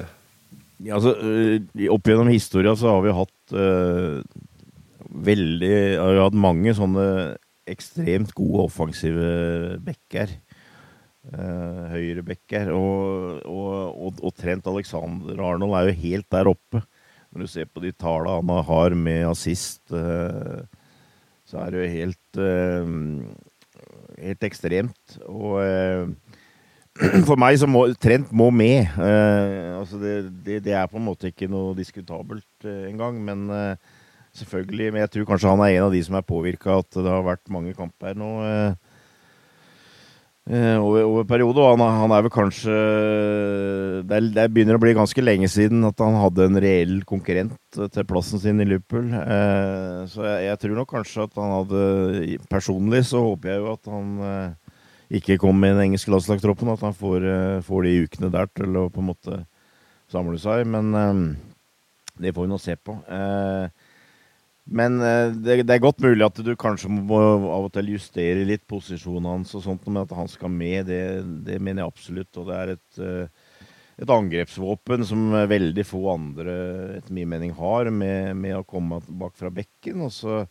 Ja, altså, eh, opp gjennom historien så har vi hatt veldig Har vi hatt mange sånne ekstremt gode offensive backer uh, høyrebekker. Og, og, og, og, Trent Alexander Arnold er jo helt der oppe. Når du ser på de tallene han har med assist, uh, så er det jo helt uh, helt ekstremt. Og for meg så må Trent må med. altså det, det, det, er på en måte ikke noe diskutabelt engang. Men selvfølgelig Men jeg tror kanskje han er en av de som er påvirka at det har vært mange kamper nå. Eh, over, over periode. Og han, han, er vel kanskje det, det, begynner å bli ganske lenge siden at han hadde en reell konkurrent til plassen sin i Liverpool. Eh, så jeg, jeg, tror nok kanskje at han hadde Personlig så håper jeg jo at han eh, ikke kommer i den engelske landslagstroppen. At han får, eh, får, de ukene der til å på en måte samle seg. Men eh, det får vi nå se på. Eh, men eh, det, det, er godt mulig at du kanskje må av og til justere litt posisjonen hans og sånt, men at han skal med, det, det mener jeg absolutt. Og det er et, eh, et, angrepsvåpen som veldig få andre, etter min mening, har, med, med å komme bak fra bekken. Og så,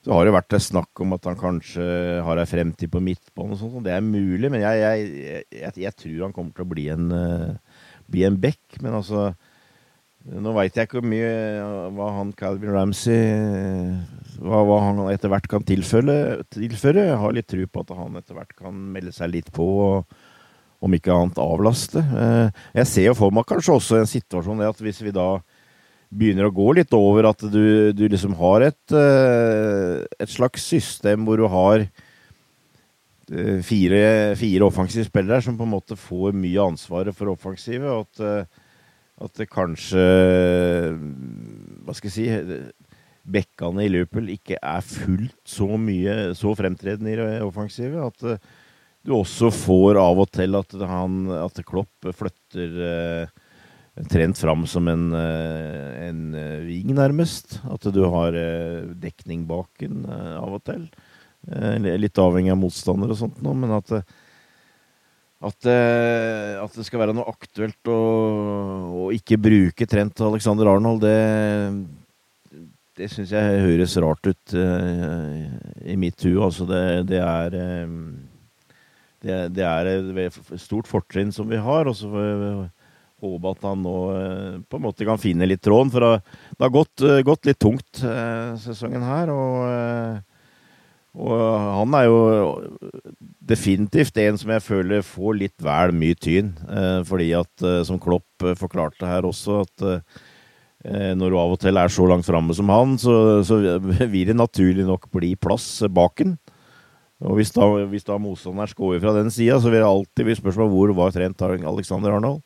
så har det vært snakk om at han kanskje har ei fremtid på midtbanen og sånt. Og det er mulig, men jeg, jeg, jeg, jeg, tror han kommer til å bli en, uh, bli en bekk. Men altså nå veit jeg ikke hvor mye hva han Calvin Ramsey hva, hva han etter hvert kan tilføre, tilføre. Jeg har litt tro på at han etter hvert kan melde seg litt på, og om ikke annet avlaste. Eh, jeg ser jo for meg kanskje også en situasjon at hvis vi da begynner å gå litt over at du, du liksom har et, eh, et slags system hvor du har eh, fire, fire offensive spillere som på en måte får mye ansvaret for offensivet. Og at, eh, at det kanskje Hva skal jeg si Bekkene i Liverpool ikke er fullt så mye så fremtredende i offensivet. At du også får av og til at, han, at Klopp flytter trent fram som en, eh, en ving, eh, nærmest. At du har eh, dekning bak den av og til. Litt avhengig av motstander og sånt nå, men at, at, at det skal være noe aktuelt å, å ikke bruke Trent og Alexander Arnold, det, det syns jeg høres rart ut i mitt hue. Altså, det, det er det, det, er et stort fortrinn som vi har. og så håpe at han nå eh, på en måte kan finne litt tråden. For det har gått, eh, gått litt tungt eh, sesongen her. Og, og, han er jo definitivt en som jeg føler får litt vel mye tyn. Fordi at, som Klopp forklarte her også, at når du av og til er så langt framme som han, så, så, vil det naturlig nok bli plass bak den. Og hvis da, hvis da motstanderen skårer fra den sida, så vil det alltid bli spørsmål hvor var trent Alexander Arnold.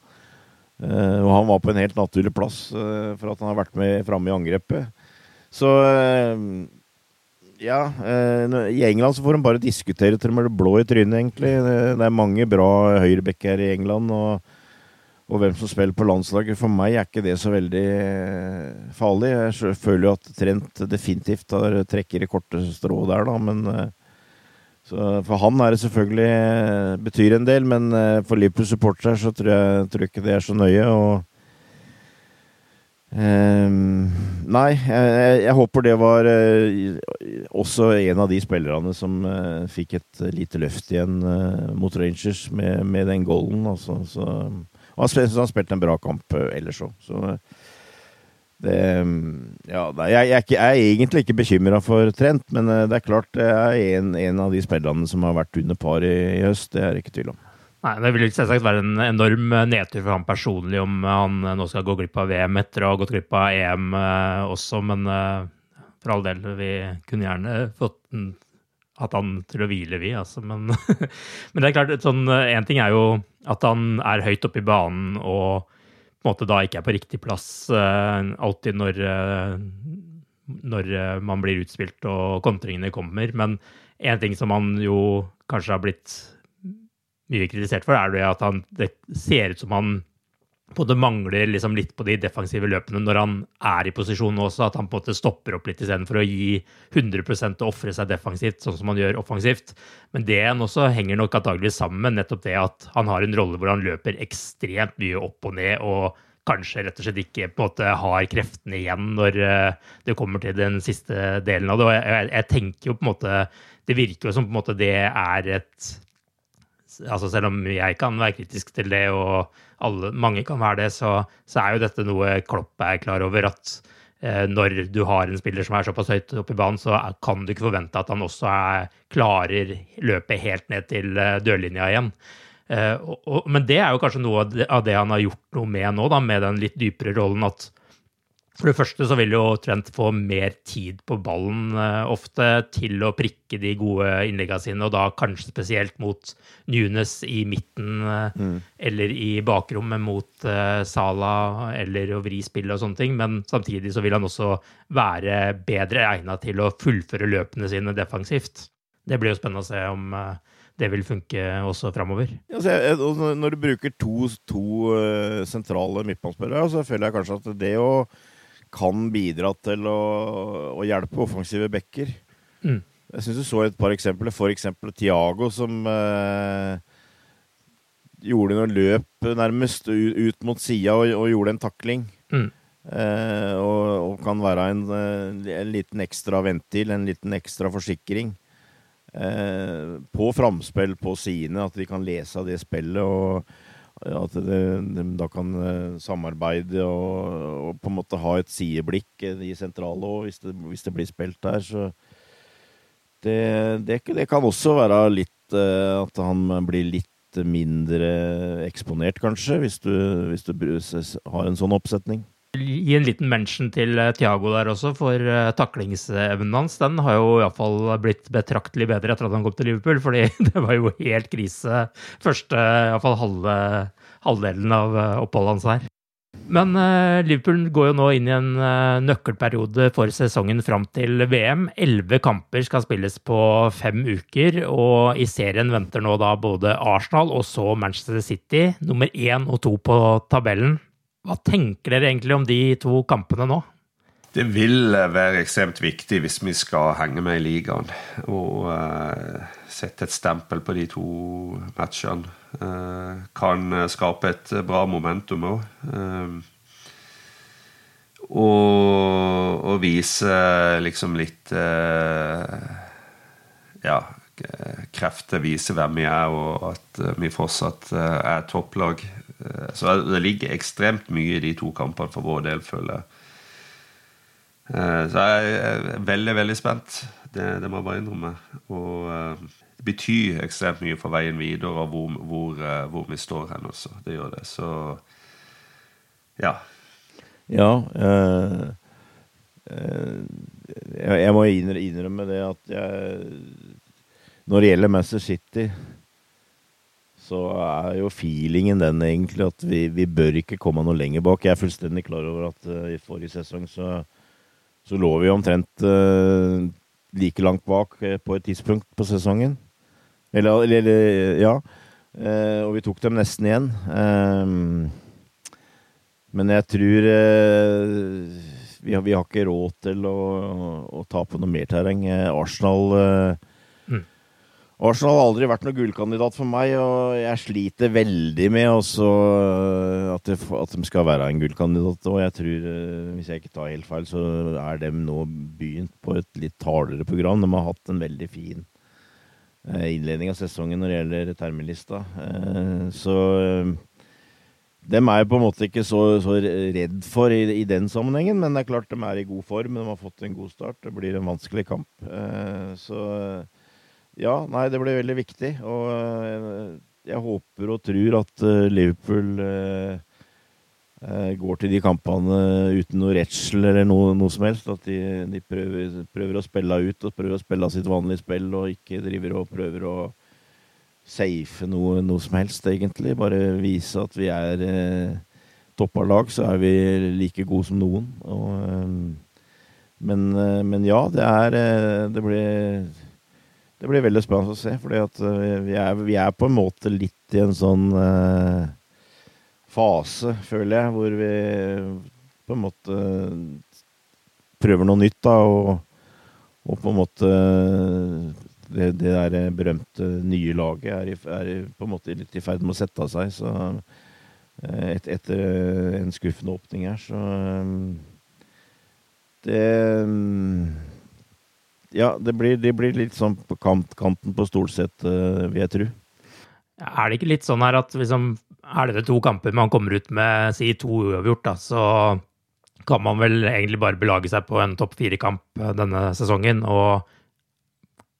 Og han var på en helt naturlig plass for at han har vært med framme i angrepet. Så ja I England så får de bare diskutere til de er blå i trynet, egentlig. Det, er mange bra høyrebacker i England. Og, og, hvem som spiller på landslaget. For meg er ikke det så veldig farlig. Jeg føler jo at Trent definitivt har trekker i korte strå der, da. Men så for han er det selvfølgelig eh, betyr en del, men eh, for Liverpool-supportere så tror jeg, tror jeg, ikke det er så nøye. og um, Nei, jeg, jeg, håper det var uh, også en av de spillerne som uh, fikk et lite løft igjen uh, mot Rangers med, med den goalen. Altså, så, han, han har spilt en bra kamp ellers òg. Så det, ja, jeg, jeg, jeg, er egentlig ikke bekymra for Trent, men eh, det er klart det er en, en av de spillerne som har vært under par i, i, høst. Det er det ikke tvil om. Nei, Det vil selvsagt være en enorm nedtur for ham personlig om han nå skal gå glipp av VM etter å ha gått glipp av EM eh, også, men eh, for all del, vi kunne gjerne fått hatt han til å hvile, vi, altså. Men, men det er klart, sånn, en ting er jo at han er høyt oppe i banen og på en måte da ikke er på riktig plass alltid når, når man blir utspilt og kontringene kommer. Men en ting som han jo kanskje har blitt mye kritisert for, er det at han, det ser ut som han på det mangler liksom litt på de defensive løpene når han er i posisjon også, at han på en måte stopper opp litt istedenfor å gi 100% og ofre seg defensivt, sånn som han gjør offensivt. Men det han også henger nok antagelig sammen med nettopp det at han har en rolle hvor han løper ekstremt mye opp og ned, og kanskje rett og slett ikke på en måte har kreftene igjen når eh, det kommer til den siste delen av det. Og jeg, jeg, jeg tenker jo på en måte Det virker jo som på en måte det er et altså Selv om jeg kan være kritisk til det, og alle, mange kan være det, så, så, er jo dette noe Klopp er klar over. At eh, når du har en spiller som er såpass høyt oppe i banen, så kan du ikke forvente at han også er, klarer løpet helt ned til eh, dørlinja igjen. Eh, og, og, men det er jo kanskje noe av det, av det, han har gjort noe med nå, da, med den litt dypere rollen. at for det første så vil jo Trent få mer tid på ballen uh, ofte til å prikke de gode innleggene sine, og da kanskje spesielt mot Nunes i midten uh, mm. eller i bakrommet mot uh, Sala eller å vri spillet og sånne ting. Men samtidig så vil han også være bedre egna til å fullføre løpene sine defensivt. Det blir jo spennende å se om det vil funke også framover. Ja, når du bruker to, to sentrale midtbanespillere, så føler jeg kanskje at det å kan bidra til å, å hjelpe offensive backer. Mm. Jeg syns du så et par eksempler. For eksempel Tiago som eh, gjorde noen løp nærmest ut mot sida og, og, gjorde en takling. Mm. Eh, og, og, kan være en, eh, en, liten ekstra ventil, en liten ekstra forsikring. Eh, på framspill på sidene, at de kan lese av det spillet. og at de, de, da kan eh, samarbeide og, og, på en måte ha et sideblikk i sentrale òg, hvis, hvis, det blir spilt der. Så det, det, det kan også være litt eh, At han blir litt mindre eksponert, kanskje, hvis du, hvis du har en sånn oppsetning. Gi en liten mention til eh, Thiago der også, for uh, taklingsevnen hans den har jo iallfall blitt betraktelig bedre etter at han kom til Liverpool, fordi det var jo helt krise første iallfall halve, halvdelen av uh, oppholdet hans her. Men Liverpool går jo nå inn i en nøkkelperiode for sesongen fram til VM. Elleve kamper skal spilles på fem uker, og i serien venter nå da både Arsenal og så Manchester City, nummer én og to på tabellen. Hva tenker dere egentlig om de to kampene nå? Det vil være ekstremt viktig hvis vi skal henge med i ligaen. Og uh, sette et stempel på de to matchene. Uh, kan skape et bra momentum òg. Uh, og, og, vise liksom litt Ja, krefter. Vise hvem vi er, og at vi fortsatt er topplag. Så det ligger ekstremt mye i de to kampene for vår del, føler jeg. Eh, så jeg er veldig, veldig spent. Det, det må jeg bare innrømme. Og eh, det betyr ekstremt mye for veien videre og hvor, hvor, eh, hvor, vi står hen også. Det gjør det. Så ja. Ja. Øh, jeg, jeg må innrømme det at jeg Når det gjelder Manchester City så er jo feelingen den egentlig at vi, vi, bør ikke komme noe lenger bak. Jeg er fullstendig klar over at uh, i forrige sesong så så lå vi omtrent uh, like langt bak uh, på et tidspunkt på sesongen. Eller, eller ja. Og vi tok dem nesten igjen. men jeg tror vi har, vi, har, ikke råd til å, å ta på noe mer terreng. Arsenal Arsenal har aldri vært noen gullkandidat for meg, og jeg sliter veldig med øh, at, at de skal være en gullkandidat. Og jeg tror, øh, hvis jeg ikke tar helt feil, så er de nå begynt på et litt hardere program. De har hatt en veldig fin øh, innledning av sesongen når det gjelder termelista. Så dem er jeg på en måte ikke så, så redd for i, i, den sammenhengen, men det er klart de er i god form. De har fått en god start. Det blir en vanskelig kamp. Så ja, nei, det blir veldig viktig. Og eh, jeg håper og tror at eh, Liverpool eh, går til de kampene uten noe redsel eller noe, noe, som helst. At de, de prøver, prøver, å spille ut og prøver å spille sitt vanlige spill og ikke driver og prøver å safe noe, noe som helst, egentlig. Bare vise at vi er eh, topp av lag, så er vi like gode som noen. Og, men, men, ja, det er Det blir det blir veldig spennende å se. For uh, vi, vi, er på en måte litt i en sånn uh, fase, føler jeg, hvor vi på en måte prøver noe nytt, da. Og, og på en måte det, det der berømte nye laget er, er, på en måte litt i ferd med å sette av seg. Så uh, et, etter en skuffende åpning her, så det um, ja, det blir, det blir, litt sånn på kant, kanten på stolsett, uh, vil jeg tro. Er det ikke litt sånn her at liksom, er det to kamper man kommer ut med, si to uavgjort, da, så kan man vel egentlig bare belage seg på en topp fire-kamp eh, denne sesongen. Og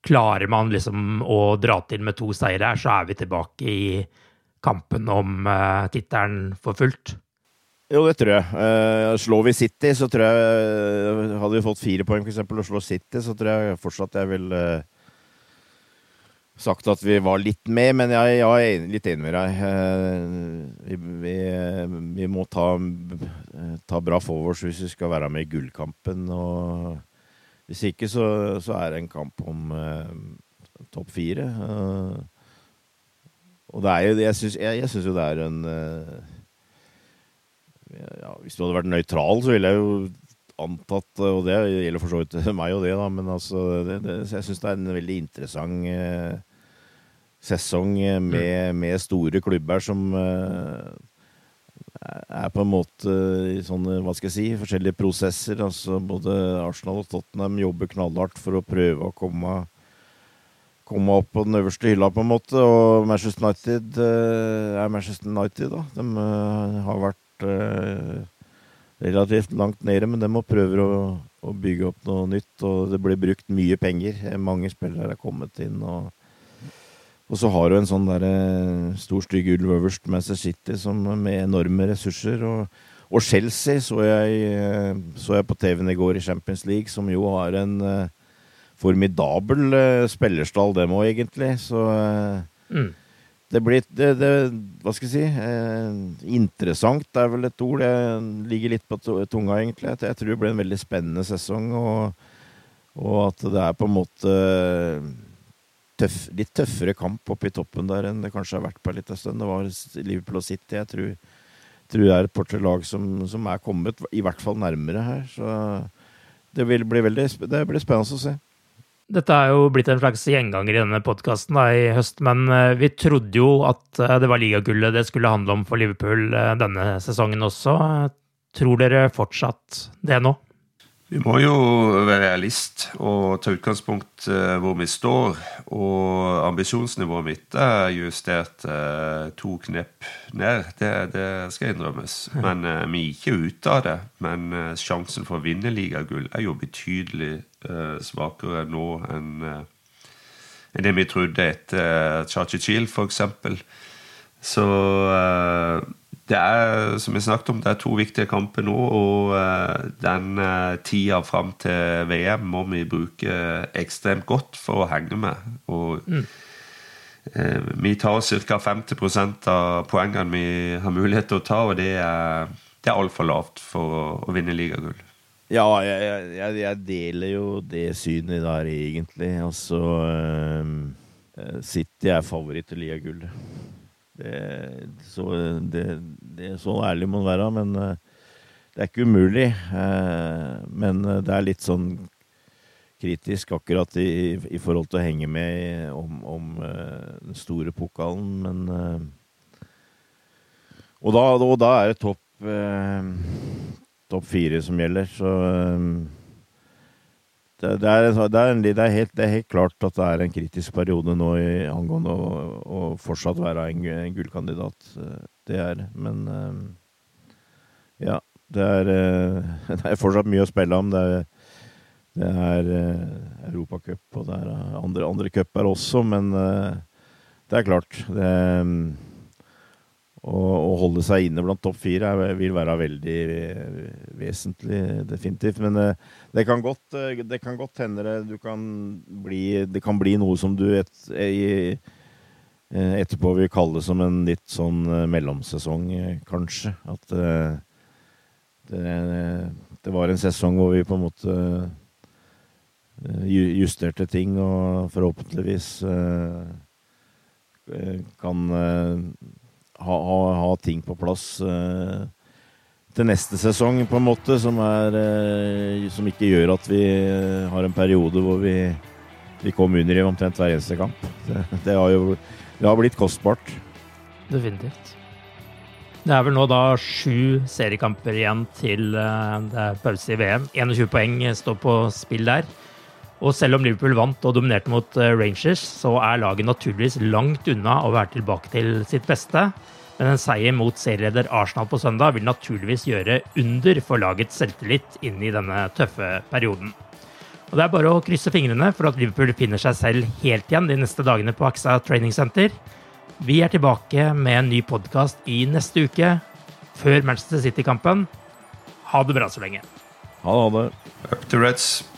klarer man liksom å dra til med to seire her, så er vi tilbake i kampen om uh, tittelen for fullt. Jo, det tror jeg. Uh, slår vi City, så tror jeg uh, Hadde vi fått fire poeng, for eksempel, og slå City, så tror jeg fortsatt jeg ville uh, sagt at vi var litt med, men jeg, jeg er litt enig med deg. Vi, vi, vi, må ta, ta bra forwards hvis vi skal være med i gullkampen. Og hvis ikke, så, så er det en kamp om topp fire. og det er jo Jeg syns jo det er en ja, Hvis du hadde vært nøytral, så ville jeg jo antatt Og det gjelder for så vidt meg og det, da, men altså det, det, Jeg syns det er en veldig interessant eh, sesong med, mm. med, store klubber som eh, er på en måte i sånne, hva skal jeg si, forskjellige prosesser. Altså både Arsenal og Tottenham jobber knallhardt for å prøve å komme komme opp på den øverste hylla, på en måte. Og Manchester United eh, er Manchester United, da. De eh, har vært uh, relativt langt nede, men de må prøve å, å, bygge opp noe nytt. Og det blir brukt mye penger. Mange spillere er kommet inn. og og så har du en sånn der, stor, stygg ulv øverst, Manchester City, som med enorme ressurser. Og, og Chelsea så jeg, så jeg på TV-en i går i Champions League, som jo har en formidabel spillerstall, dem òg, egentlig. Så mm det blir det, det, Hva skal jeg si? Eh, interessant er vel et ord. Det ligger litt på tunga, egentlig. Jeg tror det blir en veldig spennende sesong. Og, og at det er på en måte tøff, litt tøffere kamp oppe i toppen der enn det kanskje har vært på en liten stund. Det var Liverpool og City. Jeg tror, tror det er et par-tre lag som, som, er kommet i hvert fall nærmere her. Så det, vil bli veldig, det blir spennende å se. Dette er jo blitt en slags gjenganger i denne podkasten i høst, men eh, vi trodde jo at eh, det var ligagullet det skulle handle om for Liverpool eh, denne sesongen også. Tror dere fortsatt det nå? Vi må jo være realist og ta utgangspunkt hvor vi står. Og ambisjonsnivået mitt er justert to knep ned. Det, det skal innrømmes. Men vi er ikke ute av det. Men sjansen for å vinne ligagull er jo betydelig svakere nå enn uh, enn det vi trodde etter Chachi Chiel, f.eks. Så uh, det er, som vi snakket om, det er to viktige kamper nå, og den tida fram til VM må vi bruke ekstremt godt for å henge med. Og mm. vi tar ca. 50% av poengene vi har mulighet til å ta, og det er, det er altfor lavt for å, å vinne ligagull. Ja, jeg, jeg, jeg, deler jo det synet der, egentlig. Altså uh, City er favoritt til liagullet. Så, det, det, så ærlig må man være, men uh, det er ikke umulig. Uh, men det er litt sånn kritisk akkurat i, i forhold til å henge med om, om den store pokalen, men og da, og da, er det topp topp fire som gjelder. Så um, det, det, er, det, er en, er helt, det, er, helt, klart at det er en kritisk periode nå i, angående å, å fortsatt være en, en, gullkandidat. Det er. Men um, ja. Det er, det er, fortsatt mye å spille om. Det er, det er uh, Europacup, og det er andre, andre cuper også, men uh, det er klart. Det, um, å holde seg inne blant topp fire vil være veldig vesentlig, definitivt. Men eh, det kan godt, eh, det kan godt hende det, kan bli, det kan bli noe som du et, eh, etterpå vil kalle det som en litt sånn mellomsesong, kanskje. At det, det var en sesong hvor vi på en måte justerte ting, og forhåpentligvis kan ha, ha, ha ting på plass uh, til neste sesong, på en måte, som, er, uh, som ikke gjør at vi eh, har en periode hvor vi, vi kom under i omtrent hver eneste kamp. Det, det, har jo det har blitt kostbart. Definitivt. Det er vel nå da sju seriekamper igjen til det er pause i VM. 21 poeng står på spill der. Og selv om Liverpool vant og dominerte mot eh, Rangers, så er laget naturligvis langt unna å være tilbake til sitt beste. Men en seier mot serieleder Arsenal på søndag vil naturligvis gjøre under for lagets selvtillit inn i denne tøffe perioden. Og Det er bare å krysse fingrene for at Liverpool finner seg selv helt igjen de neste dagene på AXA Training Center. Vi er tilbake med en ny podkast i neste uke, før Manchester City-kampen. Ha det bra så lenge. Ha det. Up to Reds.